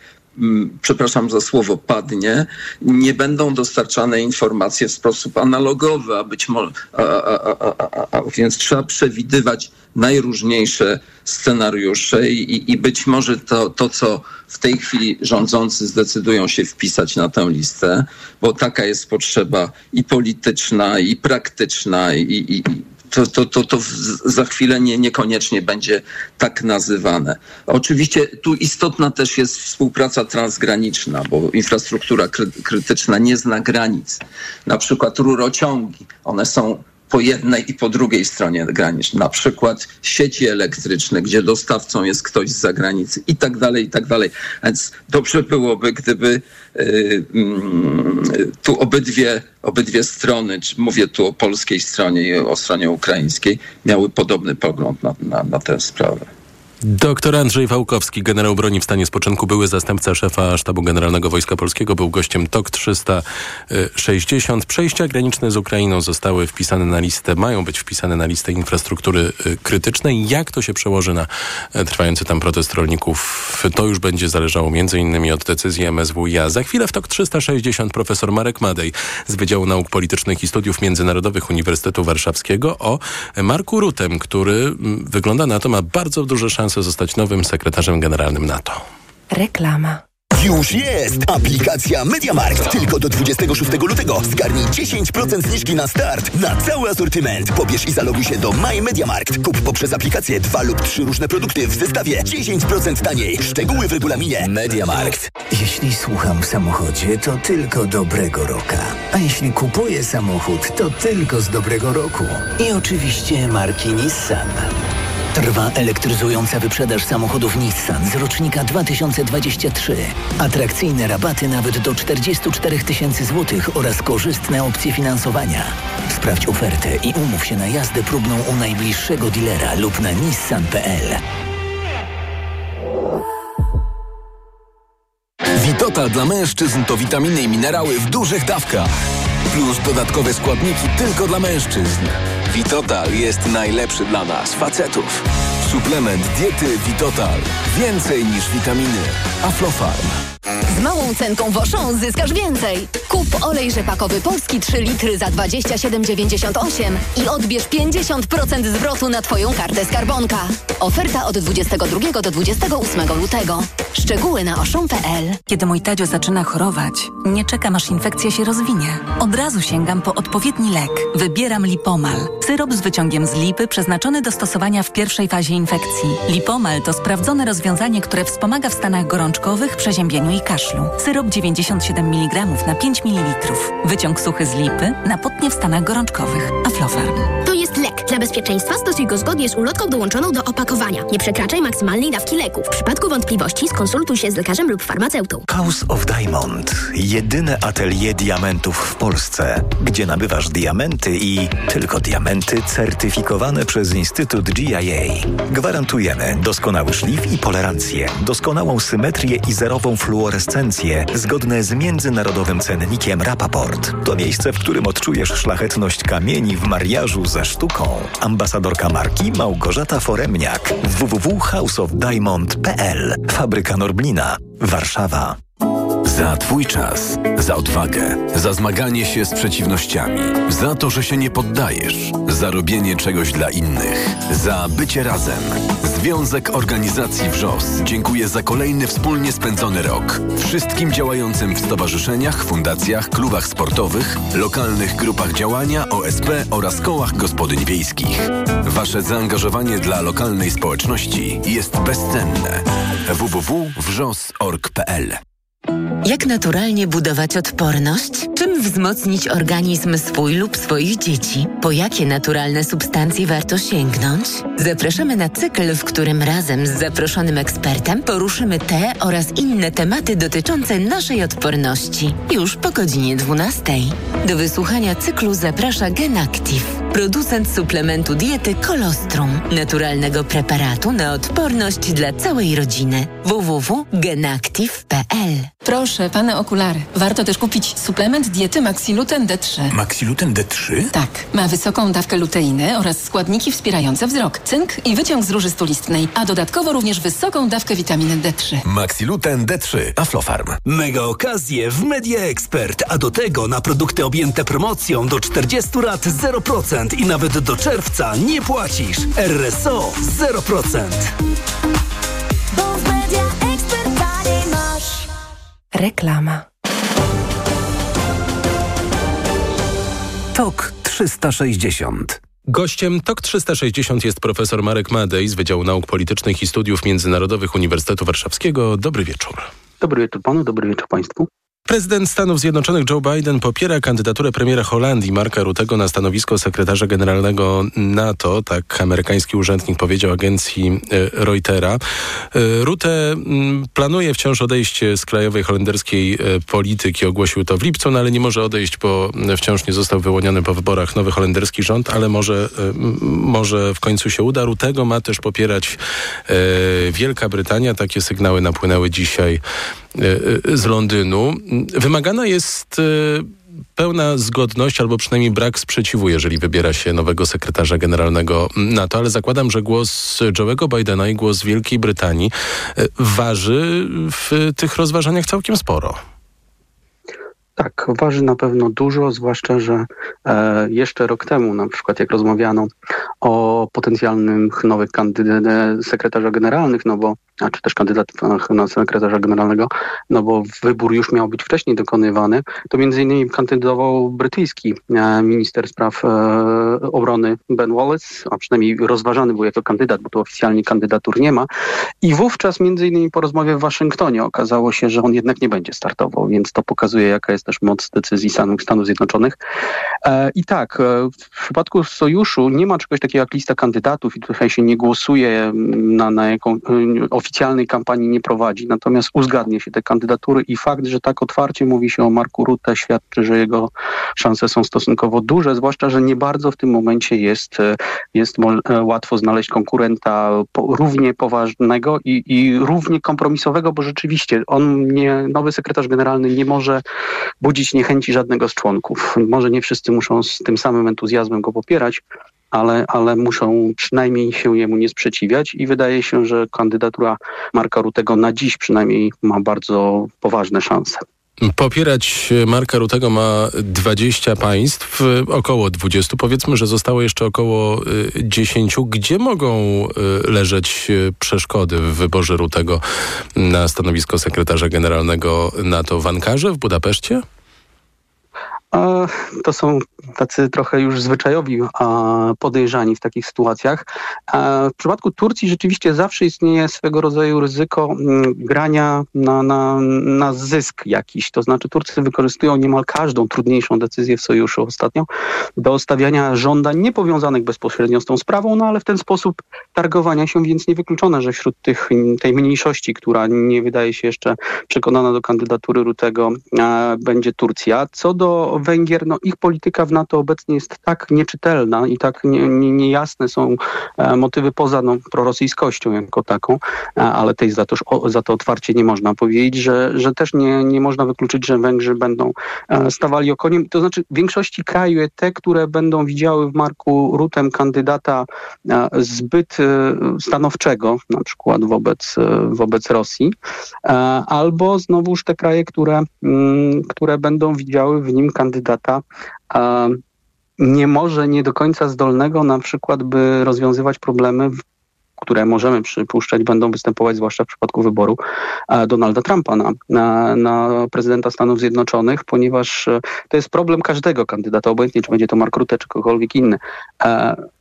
[SPEAKER 36] przepraszam za słowo, padnie, nie będą dostarczane informacje w sposób analogowy, a być może, a, a, a, więc trzeba przewidywać najróżniejsze scenariusze i, i być może to, to, co w tej chwili rządzący zdecydują się wpisać na tę listę, bo taka jest potrzeba i polityczna, i praktyczna, i, i to, to, to, to za chwilę nie, niekoniecznie będzie tak nazywane. Oczywiście tu istotna też jest współpraca transgraniczna, bo infrastruktura krytyczna nie zna granic. Na przykład rurociągi, one są po jednej i po drugiej stronie granic, na przykład sieci elektryczne, gdzie dostawcą jest ktoś z zagranicy i tak dalej, i tak dalej. Więc dobrze byłoby, gdyby y, mm, tu obydwie, obydwie strony, czy mówię tu o polskiej stronie i o stronie ukraińskiej, miały podobny pogląd na, na, na tę sprawę.
[SPEAKER 3] Doktor Andrzej Wałkowski, generał broni w stanie spoczynku, były zastępca szefa Sztabu Generalnego Wojska Polskiego, był gościem TOK 360. Przejścia graniczne z Ukrainą zostały wpisane na listę, mają być wpisane na listę infrastruktury y, krytycznej. Jak to się przełoży na e, trwający tam protest rolników, to już będzie zależało m.in. od decyzji MSWiA. Za chwilę w TOK 360 profesor Marek Madej z Wydziału Nauk Politycznych i Studiów Międzynarodowych Uniwersytetu Warszawskiego o Marku Rutem, który mm, wygląda na to ma bardzo duże szanse szansę zostać nowym sekretarzem generalnym NATO.
[SPEAKER 37] Reklama. Już jest! Aplikacja MediaMarkt. Tylko do 26 lutego zgarnij 10% zniżki na start na cały asortyment. Pobierz i zaloguj się do My MediaMarkt. Kup poprzez aplikację dwa lub trzy różne produkty w zestawie 10% taniej. Szczegóły w regulaminie MediaMarkt.
[SPEAKER 38] Jeśli słucham w samochodzie, to tylko dobrego roka. A jeśli kupuję samochód, to tylko z dobrego roku. I oczywiście marki Nissan. Trwa elektryzująca wyprzedaż samochodów Nissan z rocznika 2023. Atrakcyjne rabaty nawet do 44 tysięcy złotych oraz korzystne opcje finansowania. Sprawdź ofertę i umów się na jazdę próbną u najbliższego dealera lub na nissan.pl.
[SPEAKER 39] Witotal dla mężczyzn to witaminy i minerały w dużych dawkach. Plus dodatkowe składniki tylko dla mężczyzn. Vitotal jest najlepszy dla nas, facetów. Suplement diety Vitotal. Więcej niż witaminy. Aflofarm.
[SPEAKER 40] Z małą cenką Woszą zyskasz więcej. Kup olej rzepakowy polski 3 litry za 27,98 i odbierz 50% zwrotu na Twoją kartę skarbonka. Oferta od 22 do 28 lutego. Szczegóły na oszą.pl
[SPEAKER 41] Kiedy mój Tadzio zaczyna chorować, nie czekam aż infekcja się rozwinie. Od razu sięgam po odpowiedni lek. Wybieram Lipomal. Syrop z wyciągiem z lipy przeznaczony do stosowania w pierwszej fazie infekcji. Lipomal to sprawdzone rozwiązanie, które wspomaga w stanach gorączkowych, przeziębieniu i kaszlu. Syrop 97 mg na 5 ml. Wyciąg suchy z lipy na potnie w stanach gorączkowych. Aflofarm.
[SPEAKER 42] To jest lek. Dla bezpieczeństwa stosuj go zgodnie z ulotką dołączoną do opakowania. Nie przekraczaj maksymalnej dawki leku. W przypadku wątpliwości skonsultuj się z lekarzem lub farmaceutą.
[SPEAKER 38] House of Diamond. Jedyne atelier diamentów w Polsce, gdzie nabywasz diamenty i tylko diamenty certyfikowane przez Instytut GIA. Gwarantujemy doskonały szlif i polerancję, doskonałą symetrię i zerową fluorescencję zgodne z międzynarodowym cennikiem Rapaport. To miejsce, w którym odczujesz szlachetność kamieni w mariażu ze sztuką. Ambasadorka marki Małgorzata Foremniak. www.houseofdiamond.pl Fabryka Norblina. Warszawa.
[SPEAKER 39] Za Twój czas, za odwagę, za zmaganie się z przeciwnościami, za to, że się nie poddajesz, za robienie czegoś dla innych, za bycie razem. Związek Organizacji WRZOS dziękuję za kolejny wspólnie spędzony rok. Wszystkim działającym w stowarzyszeniach, fundacjach, klubach sportowych, lokalnych grupach działania, OSP oraz kołach gospodyń wiejskich. Wasze zaangażowanie dla lokalnej społeczności jest bezcenne. www.wrzos.org.pl
[SPEAKER 43] jak naturalnie budować odporność? Czym wzmocnić organizm swój lub swoich dzieci? Po jakie naturalne substancje warto sięgnąć? Zapraszamy na cykl, w którym razem z zaproszonym ekspertem poruszymy te oraz inne tematy dotyczące naszej odporności. Już po godzinie 12. Do wysłuchania cyklu zaprasza GenActive, producent suplementu diety Kolostrum, naturalnego preparatu na odporność dla całej rodziny. www.genactive.pl
[SPEAKER 44] Proszę, pane okulary. Warto też kupić suplement diety Maxiluten D3.
[SPEAKER 39] Maxiluten D3?
[SPEAKER 44] Tak. Ma wysoką dawkę luteiny oraz składniki wspierające wzrok, cynk i wyciąg z róży stulistnej, a dodatkowo również wysoką dawkę witaminy D3.
[SPEAKER 39] Maxiluten D3. Aflofarm.
[SPEAKER 45] Mega okazje w Media Expert, a do tego na produkty objęte promocją do 40 lat 0% i nawet do czerwca nie płacisz. RSO 0%.
[SPEAKER 37] Reklama.
[SPEAKER 39] TOK 360
[SPEAKER 3] Gościem TOK 360 jest profesor Marek Madej z Wydziału Nauk Politycznych i Studiów Międzynarodowych Uniwersytetu Warszawskiego. Dobry wieczór.
[SPEAKER 46] Dobry wieczór panu, dobry wieczór państwu.
[SPEAKER 3] Prezydent Stanów Zjednoczonych Joe Biden popiera kandydaturę premiera Holandii Marka Rutego na stanowisko sekretarza generalnego NATO, tak amerykański urzędnik powiedział agencji e, Reutera. E, Rutte mm, planuje wciąż odejście z krajowej holenderskiej e, polityki, ogłosił to w lipcu, no ale nie może odejść, bo wciąż nie został wyłoniony po wyborach nowy holenderski rząd, ale może, może w końcu się uda. Rutego ma też popierać Wielka Brytania. Takie sygnały napłynęły dzisiaj z Londynu. Wymagana jest e, pełna zgodność albo przynajmniej brak sprzeciwu, jeżeli wybiera się nowego sekretarza generalnego NATO, ale zakładam, że głos Joe'ego Bidena i głos Wielkiej Brytanii e, waży w tych rozważaniach całkiem sporo.
[SPEAKER 46] Tak, waży na pewno dużo, zwłaszcza, że e, jeszcze rok temu, na przykład jak rozmawiano o potencjalnych nowych kandydatach sekretarza generalnych, no bo czy też kandydatach na sekretarza generalnego, no bo wybór już miał być wcześniej dokonywany, to między innymi kandydował brytyjski e, minister spraw e, obrony Ben Wallace, a przynajmniej rozważany był jako kandydat, bo tu oficjalnie kandydatur nie ma. I wówczas między innymi po rozmowie w Waszyngtonie okazało się, że on jednak nie będzie startował, więc to pokazuje, jaka jest też moc decyzji Stanów, Stanów Zjednoczonych. E, I tak, w przypadku sojuszu nie ma czegoś takiego jak lista kandydatów i tutaj się nie głosuje na, na jaką oficjalnej kampanii nie prowadzi, natomiast uzgadnia się te kandydatury i fakt, że tak otwarcie mówi się o Marku Rutte świadczy, że jego szanse są stosunkowo duże, zwłaszcza, że nie bardzo w tym momencie jest, e, jest e, łatwo znaleźć konkurenta równie poważnego i, i równie kompromisowego, bo rzeczywiście on nie, nowy sekretarz generalny nie może budzić niechęci żadnego z członków. Może nie wszyscy muszą z tym samym entuzjazmem go popierać, ale, ale muszą przynajmniej się jemu nie sprzeciwiać i wydaje się, że kandydatura Marka Rutego na dziś przynajmniej ma bardzo poważne szanse.
[SPEAKER 3] Popierać Marka Rutego ma 20 państw, około 20. Powiedzmy, że zostało jeszcze około 10. Gdzie mogą y, leżeć y, przeszkody w wyborze Rutego na stanowisko sekretarza generalnego NATO w Ankarze, w Budapeszcie?
[SPEAKER 46] To są tacy trochę już zwyczajowi podejrzani w takich sytuacjach. W przypadku Turcji rzeczywiście zawsze istnieje swego rodzaju ryzyko mm, grania na, na, na zysk jakiś. To znaczy Turcy wykorzystują niemal każdą trudniejszą decyzję w sojuszu ostatnio do stawiania żądań niepowiązanych bezpośrednio z tą sprawą, no ale w ten sposób targowania się, więc niewykluczone, że wśród tych, tej mniejszości, która nie wydaje się jeszcze przekonana do kandydatury Rutego, będzie Turcja. Co do Węgier, no ich polityka w NATO obecnie jest tak nieczytelna i tak niejasne nie, nie są e, motywy poza no, prorosyjskością jako taką, e, ale tej za to, za to otwarcie nie można powiedzieć, że, że też nie, nie można wykluczyć, że Węgrzy będą e, stawali okoniem. To znaczy w większości krajów te, które będą widziały w Marku Rutem kandydata zbyt stanowczego, na przykład wobec, wobec Rosji, albo znowuż te kraje, które, mm, które będą widziały w nim kandydata nie może nie do końca zdolnego na przykład, by rozwiązywać problemy które możemy przypuszczać będą występować, zwłaszcza w przypadku wyboru e, Donalda Trumpa na, na, na, prezydenta Stanów Zjednoczonych, ponieważ e, to jest problem każdego kandydata, obojętnie czy będzie to Mark Rutte, czy kogokolwiek inny.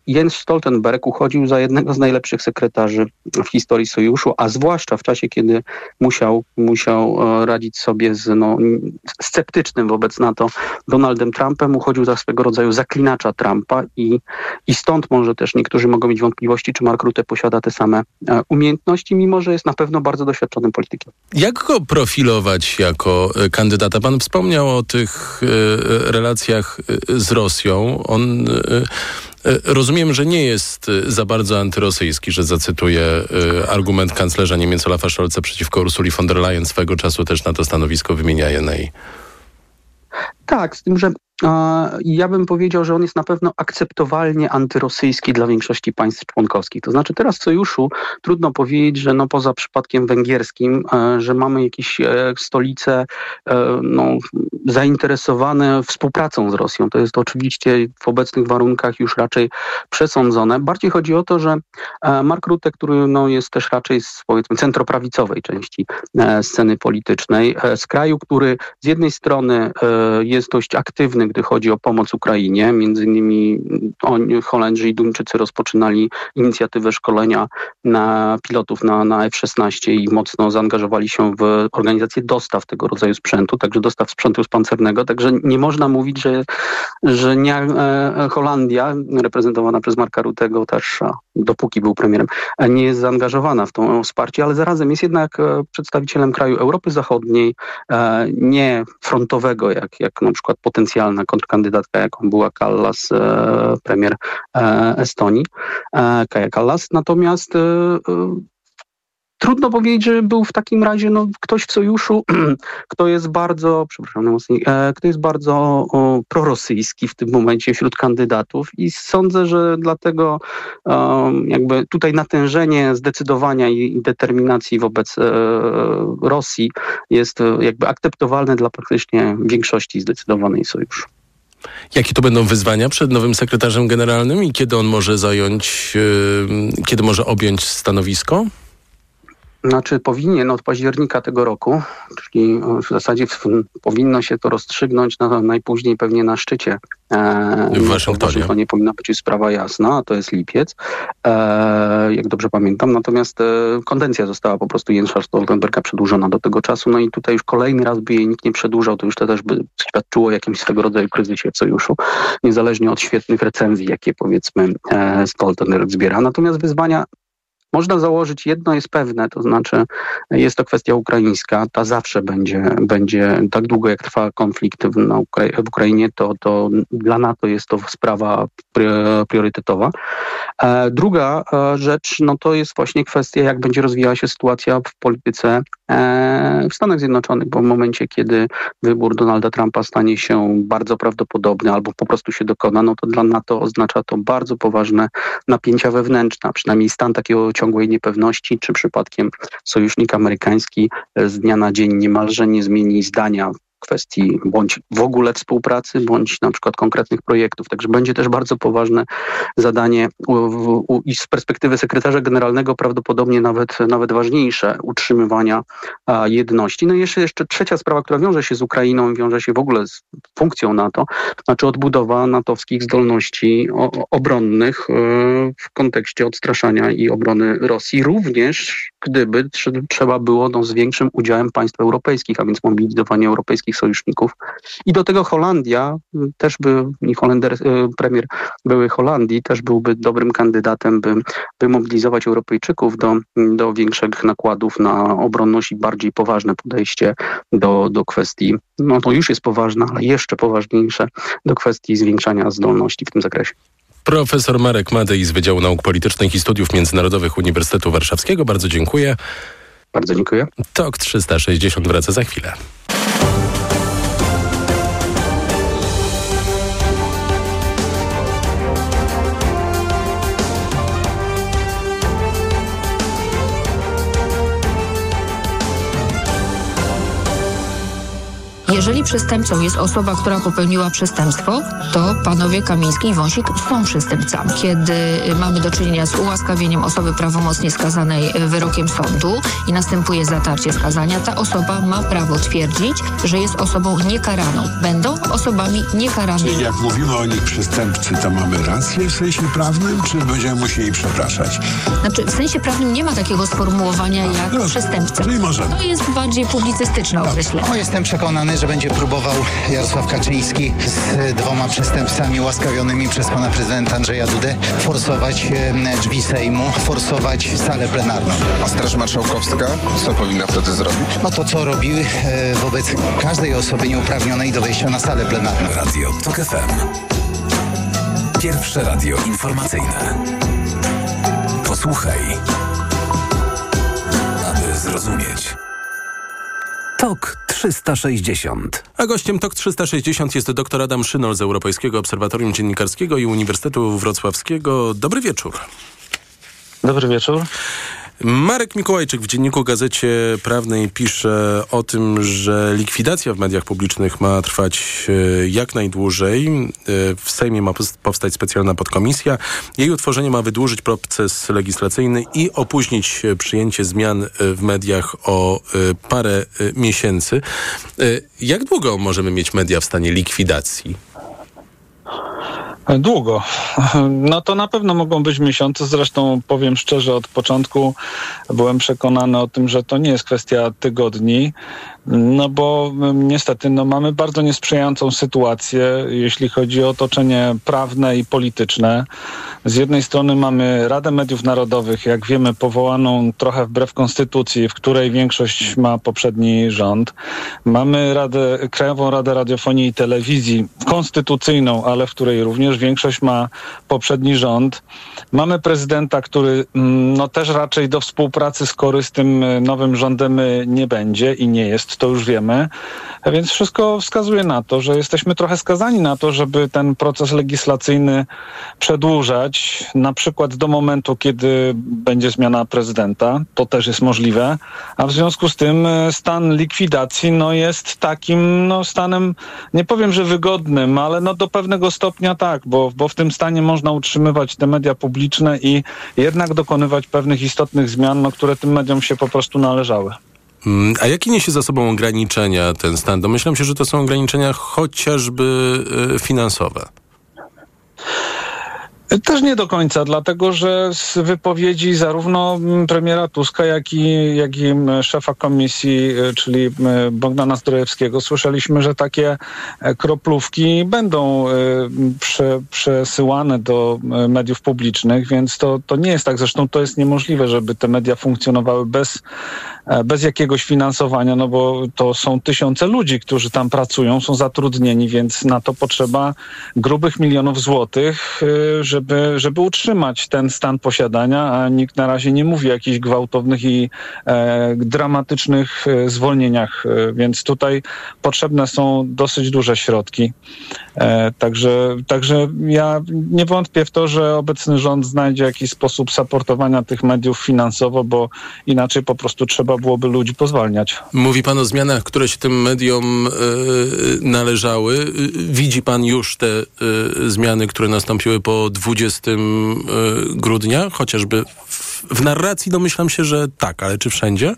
[SPEAKER 46] Jens Stoltenberg uchodził za jednego z najlepszych sekretarzy w historii sojuszu, a zwłaszcza w czasie, kiedy musiał, musiał e, radzić sobie z no, sceptycznym wobec NATO Donaldem Trumpem, uchodził za swego rodzaju zaklinacza Trumpa i, i stąd może też niektórzy mogą mieć wątpliwości, czy Mark Rutte posiada te same e, umiejętności, mimo że jest na pewno bardzo doświadczonym politykiem.
[SPEAKER 3] Jak go profilować jako e, kandydata? Pan wspomniał o tych relacjach z Rosją. On rozumiem, że nie jest e, za bardzo antyrosyjski, że zacytuję e, argument kanclerza Niemiec Olafa Scholza przeciwko Ursuli von der Leyen. Swego czasu też na to stanowisko wymienia je
[SPEAKER 46] Tak, z tym, że ja bym powiedział, że on jest na pewno akceptowalnie antyrosyjski dla większości państw członkowskich. To znaczy teraz w sojuszu trudno powiedzieć, że no poza przypadkiem węgierskim, e, że mamy jakieś e, stolice e, no, zainteresowane współpracą z Rosją. To jest oczywiście w obecnych warunkach już raczej przesądzone. Bardziej chodzi o to, że Mark Rutte, który no, jest też raczej z powiedzmy centroprawicowej części sceny politycznej, z kraju, który z jednej strony jest dość aktywny gdy chodzi o pomoc Ukrainie. Między innymi oni, Holendrzy i Duńczycy rozpoczynali inicjatywę szkolenia na pilotów na, na F-16 i mocno zaangażowali się w organizację dostaw tego rodzaju sprzętu, także dostaw sprzętu pancernego. Także nie można mówić, że, że nie e, Holandia, reprezentowana przez Marka Rutego też, dopóki był premierem, nie jest zaangażowana w to wsparcie, ale zarazem jest jednak e, przedstawicielem kraju Europy Zachodniej, e, nie frontowego, jak, jak na przykład potencjalna kontrkandydatka, jaką była Kallas, premier Estonii, Kaja Kallas. Natomiast trudno powiedzieć, że był w takim razie no, ktoś w sojuszu, kto jest bardzo, przepraszam e, kto jest bardzo o, prorosyjski w tym momencie wśród kandydatów i sądzę, że dlatego jakby tutaj natężenie zdecydowania i, determinacji wobec e, Rosji jest e, jakby akceptowalne dla praktycznie większości zdecydowanej sojuszu.
[SPEAKER 3] Jakie to będą wyzwania przed nowym sekretarzem generalnym i kiedy on może zająć, yy, kiedy może objąć stanowisko?
[SPEAKER 46] Znaczy powinien od października tego roku, czyli w zasadzie w, powinno się to rozstrzygnąć na, najpóźniej pewnie na szczycie.
[SPEAKER 3] E, w Waszyngtonie.
[SPEAKER 46] To nie powinna być sprawa jasna, a to jest lipiec, e, jak dobrze pamiętam. Natomiast e, konwencja została po prostu Jensza Stoltenberga przedłużona do tego czasu. No i tutaj już kolejny raz by jej nikt nie przedłużał, to już to też by świadczyło o jakimś swego rodzaju kryzysie w sojuszu, niezależnie od świetnych recenzji, jakie powiedzmy e, Stoltenberg zbiera. Natomiast wyzwania można założyć, jedno jest pewne, to znaczy jest to kwestia ukraińska, ta zawsze będzie, będzie tak długo jak trwa konflikt w, w Ukrainie, to, to dla NATO jest to sprawa priorytetowa. E, druga e, rzecz, no to jest właśnie kwestia, jak będzie rozwijała się sytuacja w polityce e, w Stanach Zjednoczonych, bo w momencie, kiedy wybór Donalda Trumpa stanie się bardzo prawdopodobny albo po prostu się dokona, no to dla NATO oznacza to bardzo poważne napięcia wewnętrzne, przynajmniej stan takiego ciągłej niepewności, czy przypadkiem sojusznik amerykański z dnia na dzień niemalże nie zmieni zdania kwestii bądź w ogóle współpracy, bądź na przykład konkretnych projektów. Także będzie też bardzo poważne zadanie i z perspektywy sekretarza generalnego prawdopodobnie nawet, nawet ważniejsze utrzymywania jedności. No i jeszcze, jeszcze trzecia sprawa, która wiąże się z Ukrainą, wiąże się w ogóle z funkcją NATO, znaczy odbudowa natowskich zdolności obronnych e, w kontekście odstraszania i obrony Rosji, również gdyby trzeba było no, z większym udziałem państw europejskich, a więc mobilizowanie europejskich sojuszników. I do tego Holandia, też by i Holender, e, premier były Holandii, też byłby dobrym kandydatem, by, by mobilizować Europejczyków do, do większych nakładów na obronność i bardziej poważne podejście do, do kwestii, no to już jest poważne, ale jeszcze poważniejsze, do kwestii zwiększania zdolności w tym zakresie.
[SPEAKER 3] Profesor Marek Madej z Wydziału Nauk Politycznych i Studiów Międzynarodowych Uniwersytetu Warszawskiego. Bardzo dziękuję.
[SPEAKER 46] Bardzo dziękuję.
[SPEAKER 3] TOK 360 wraca za chwilę.
[SPEAKER 47] Jeżeli przestępcą jest osoba, która popełniła przestępstwo, to panowie Kamiński i Wąsik są przestępcami. Kiedy mamy do czynienia z ułaskawieniem osoby prawomocnie skazanej wyrokiem sądu i następuje zatarcie skazania, ta osoba ma prawo twierdzić, że jest osobą niekaraną. Będą osobami niekaranymi.
[SPEAKER 48] Czyli jak mówimy o nich przestępcy, to mamy rację w sensie prawnym, czy będziemy musieli przepraszać?
[SPEAKER 47] Znaczy, w sensie prawnym nie ma takiego sformułowania jak no, przestępca.
[SPEAKER 48] Czyli może.
[SPEAKER 47] To jest bardziej publicystyczne określenie.
[SPEAKER 49] No, jestem przekonany, że będzie próbował Jarosław Kaczyński z dwoma przestępcami łaskawionymi przez pana prezydenta Andrzeja Dudę forsować drzwi Sejmu, forsować salę plenarną.
[SPEAKER 50] A Straż Marszałkowska co powinna wtedy zrobić?
[SPEAKER 49] No to co robiły e, wobec każdej osoby nieuprawnionej do wejścia na salę plenarną.
[SPEAKER 39] Radio TOK FM. Pierwsze radio informacyjne. Posłuchaj, aby zrozumieć. TOK 360.
[SPEAKER 3] A gościem TOK 360 jest dr Adam Szynol z Europejskiego Obserwatorium Dziennikarskiego i Uniwersytetu Wrocławskiego. Dobry wieczór.
[SPEAKER 51] Dobry wieczór.
[SPEAKER 3] Marek Mikołajczyk w Dzienniku Gazecie Prawnej pisze o tym, że likwidacja w mediach publicznych ma trwać e, jak najdłużej. E, w Sejmie ma powstać specjalna podkomisja. Jej utworzenie ma wydłużyć proces legislacyjny i opóźnić przyjęcie zmian e, w mediach o parę miesięcy. Jak długo możemy mieć media w stanie likwidacji?
[SPEAKER 51] Długo. No to na pewno mogą być miesiące. Zresztą powiem szczerze, od początku byłem przekonany o tym, że to nie jest kwestia tygodni. No bo mm, niestety no, mamy bardzo niesprzyjającą sytuację, jeśli chodzi o otoczenie prawne i polityczne. Z jednej strony mamy Radę Mediów Narodowych, jak wiemy, powołaną trochę wbrew konstytucji, w której większość ma poprzedni rząd. Mamy Radę, Krajową Radę Radiofonii i Telewizji, konstytucyjną, ale w której również większość ma poprzedni rząd. Mamy prezydenta, który mm, no, też raczej do współpracy z tym nowym rządem nie będzie i nie jest to już wiemy. Więc wszystko wskazuje na to, że jesteśmy trochę skazani na to, żeby ten proces legislacyjny przedłużać, na przykład do momentu, kiedy będzie zmiana prezydenta. To też jest możliwe. A w związku z tym e, stan likwidacji no, jest takim no, stanem, nie powiem, że wygodnym, ale no, do pewnego stopnia tak, bo, bo w tym stanie można utrzymywać te media publiczne i jednak dokonywać pewnych istotnych zmian, no, które tym mediom się po prostu należały.
[SPEAKER 3] Mm, a jakie niesie za sobą ograniczenia ten stan? Domyślam się, że to są ograniczenia chociażby y, finansowe.
[SPEAKER 51] Też nie do końca, dlatego że z wypowiedzi zarówno premiera Tuska, jak i, jak i szefa komisji, y, czyli Bogdana Zdrojewskiego, słyszeliśmy, że takie e, kroplówki będą y, prze, przesyłane do mediów publicznych, więc to, to nie jest tak. Zresztą to jest niemożliwe, żeby te media funkcjonowały bez bez jakiegoś finansowania, no bo to są tysiące ludzi, którzy tam pracują, są zatrudnieni, więc na to potrzeba grubych milionów złotych, e, żeby, żeby utrzymać ten stan posiadania, a nikt na razie nie mówi o jakichś gwałtownych i e, dramatycznych e, zwolnieniach, więc tutaj potrzebne są dosyć duże środki. E, także, także ja nie wątpię w to, że obecny rząd znajdzie jakiś sposób supportowania tych mediów finansowo, bo inaczej po prostu trzeba byłoby ludzi pozwalniać.
[SPEAKER 3] Mówi pan o zmianach, które się tym mediom y, należały. Widzi pan już te zmiany, które nastąpiły po 20 y, grudnia, chociażby w, w narracji domyślam się, że tak, ale czy wszędzie?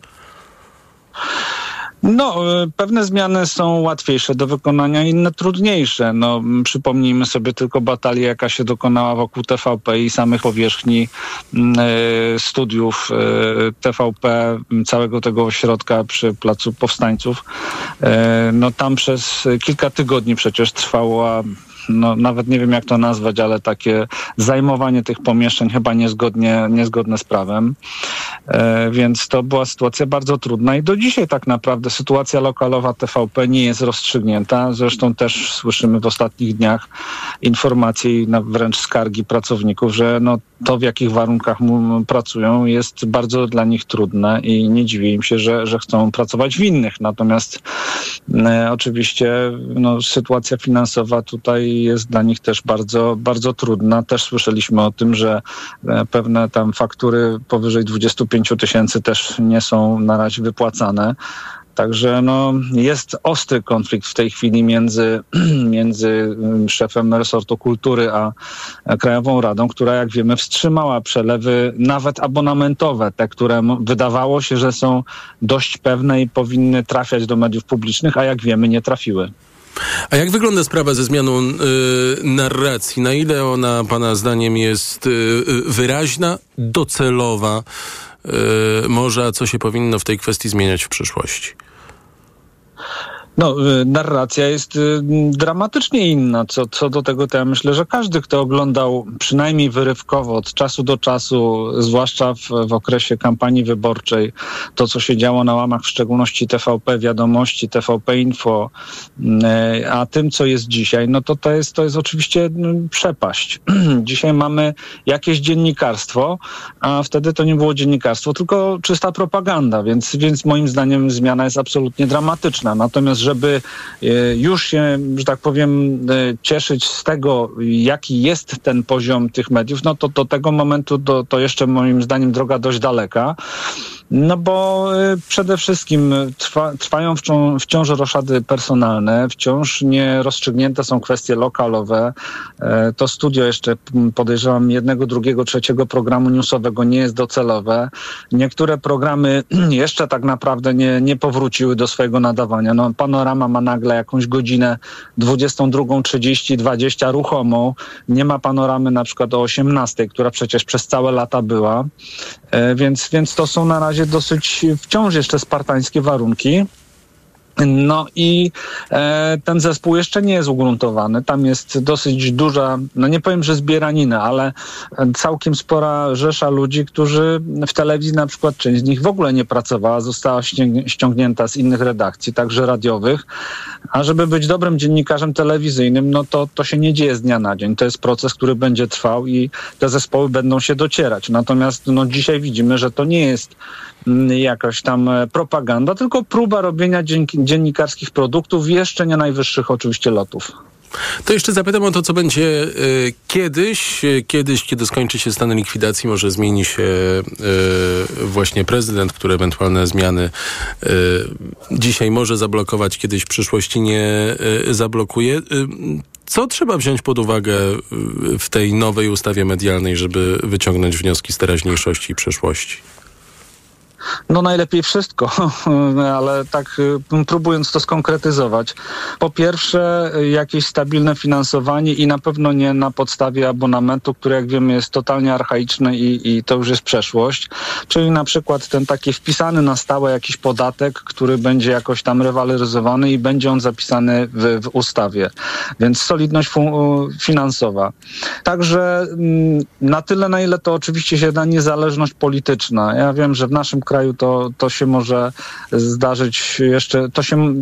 [SPEAKER 51] No, e, pewne zmiany są łatwiejsze do wykonania, inne trudniejsze. No, przypomnijmy sobie tylko batalię, jaka się dokonała wokół TVP i samych powierzchni y, studiów y, TVP, całego tego ośrodka przy Placu Powstańców. Y, no, tam przez kilka tygodni przecież trwała no, nawet nie wiem jak to nazwać, ale takie zajmowanie tych pomieszczeń chyba niezgodnie, niezgodne z prawem. E, więc to była sytuacja bardzo trudna i do dzisiaj tak naprawdę sytuacja lokalowa TVP nie jest rozstrzygnięta. Zresztą też słyszymy w ostatnich dniach informacje i wręcz skargi pracowników, że no, to w jakich warunkach pracują jest bardzo dla nich trudne i nie dziwię im się, że, że chcą pracować w innych. Natomiast e, oczywiście no, sytuacja finansowa tutaj jest dla nich też bardzo, bardzo trudna. Też słyszeliśmy o tym, że e, pewne tam faktury powyżej 25 tysięcy też nie są na razie wypłacane. Także no, jest ostry konflikt w tej chwili między, między mm, szefem resortu kultury a Krajową Radą, która jak wiemy wstrzymała przelewy nawet abonamentowe, te, które wydawało się, że są dość pewne i powinny trafiać do mediów publicznych, a jak wiemy nie trafiły.
[SPEAKER 3] A jak wygląda sprawa ze zmianą y, narracji? Na ile ona, Pana zdaniem, jest y, y wyraźna, docelowa? Y, może, co się powinno w tej kwestii zmieniać w przyszłości?
[SPEAKER 51] No, y, narracja jest y, dramatycznie inna. Co, co do tego, to ja myślę, że każdy, kto oglądał przynajmniej wyrywkowo od czasu do czasu, zwłaszcza w, w okresie kampanii wyborczej, to, co się działo na łamach w szczególności TVP Wiadomości, TVP Info, y, a tym, co jest dzisiaj, no to to jest, to jest oczywiście przepaść. dzisiaj mamy jakieś dziennikarstwo, a wtedy to nie było dziennikarstwo, tylko czysta propaganda, więc, więc moim zdaniem zmiana jest absolutnie dramatyczna. Natomiast, żeby e, już się, że tak powiem, e, cieszyć z tego, jaki jest ten poziom tych mediów, no to do tego momentu to, to jeszcze moim zdaniem droga dość daleka. No bo y, przede wszystkim trwa, trwają wciąż roszady personalne, wciąż nie rozstrzygnięte są kwestie lokalowe. E, to studio jeszcze podejrzewam jednego, drugiego, trzeciego programu newsowego nie jest docelowe. Niektóre programy jeszcze tak naprawdę nie, nie powróciły do swojego nadawania. No, Panorama ma nagle jakąś godzinę 22.30, 20 ruchomą. Nie ma panoramy na przykład o 18, która przecież przez całe lata była. E, więc, więc to są na razie dosyć wciąż jeszcze spartańskie warunki. No i e, ten zespół jeszcze nie jest ugruntowany. Tam jest dosyć duża, no nie powiem, że zbieranina, ale całkiem spora rzesza ludzi, którzy w telewizji na przykład część z nich w ogóle nie pracowała, została ściągnięta z innych redakcji, także radiowych. A żeby być dobrym dziennikarzem telewizyjnym, no to to się nie dzieje z dnia na dzień. To jest proces, który będzie trwał i te zespoły będą się docierać. Natomiast no dzisiaj widzimy, że to nie jest jakaś tam e, propaganda, tylko próba robienia dziennikarskich produktów, jeszcze nie najwyższych oczywiście lotów.
[SPEAKER 3] To jeszcze zapytam o to, co będzie y, kiedyś, y, kiedyś, kiedy skończy się stan likwidacji, może zmieni się właśnie prezydent, który ewentualne zmiany dzisiaj może zablokować, kiedyś w przyszłości nie zablokuje. Co trzeba wziąć pod uwagę w tej nowej ustawie medialnej, żeby wyciągnąć wnioski z teraźniejszości i przeszłości?
[SPEAKER 51] No najlepiej wszystko, ale tak y, próbując to skonkretyzować. Po pierwsze jakieś stabilne finansowanie i na pewno nie na podstawie abonamentu, który jak wiemy jest totalnie archaiczny i, i to już jest przeszłość. Czyli na przykład ten taki wpisany na stałe jakiś podatek, który będzie jakoś tam rewaloryzowany i będzie on zapisany w, w ustawie. Więc solidność finansowa. Także mm, na tyle, na ile to oczywiście się da niezależność polityczna. Ja wiem, że w naszym kraju to, to się może zdarzyć jeszcze, to się,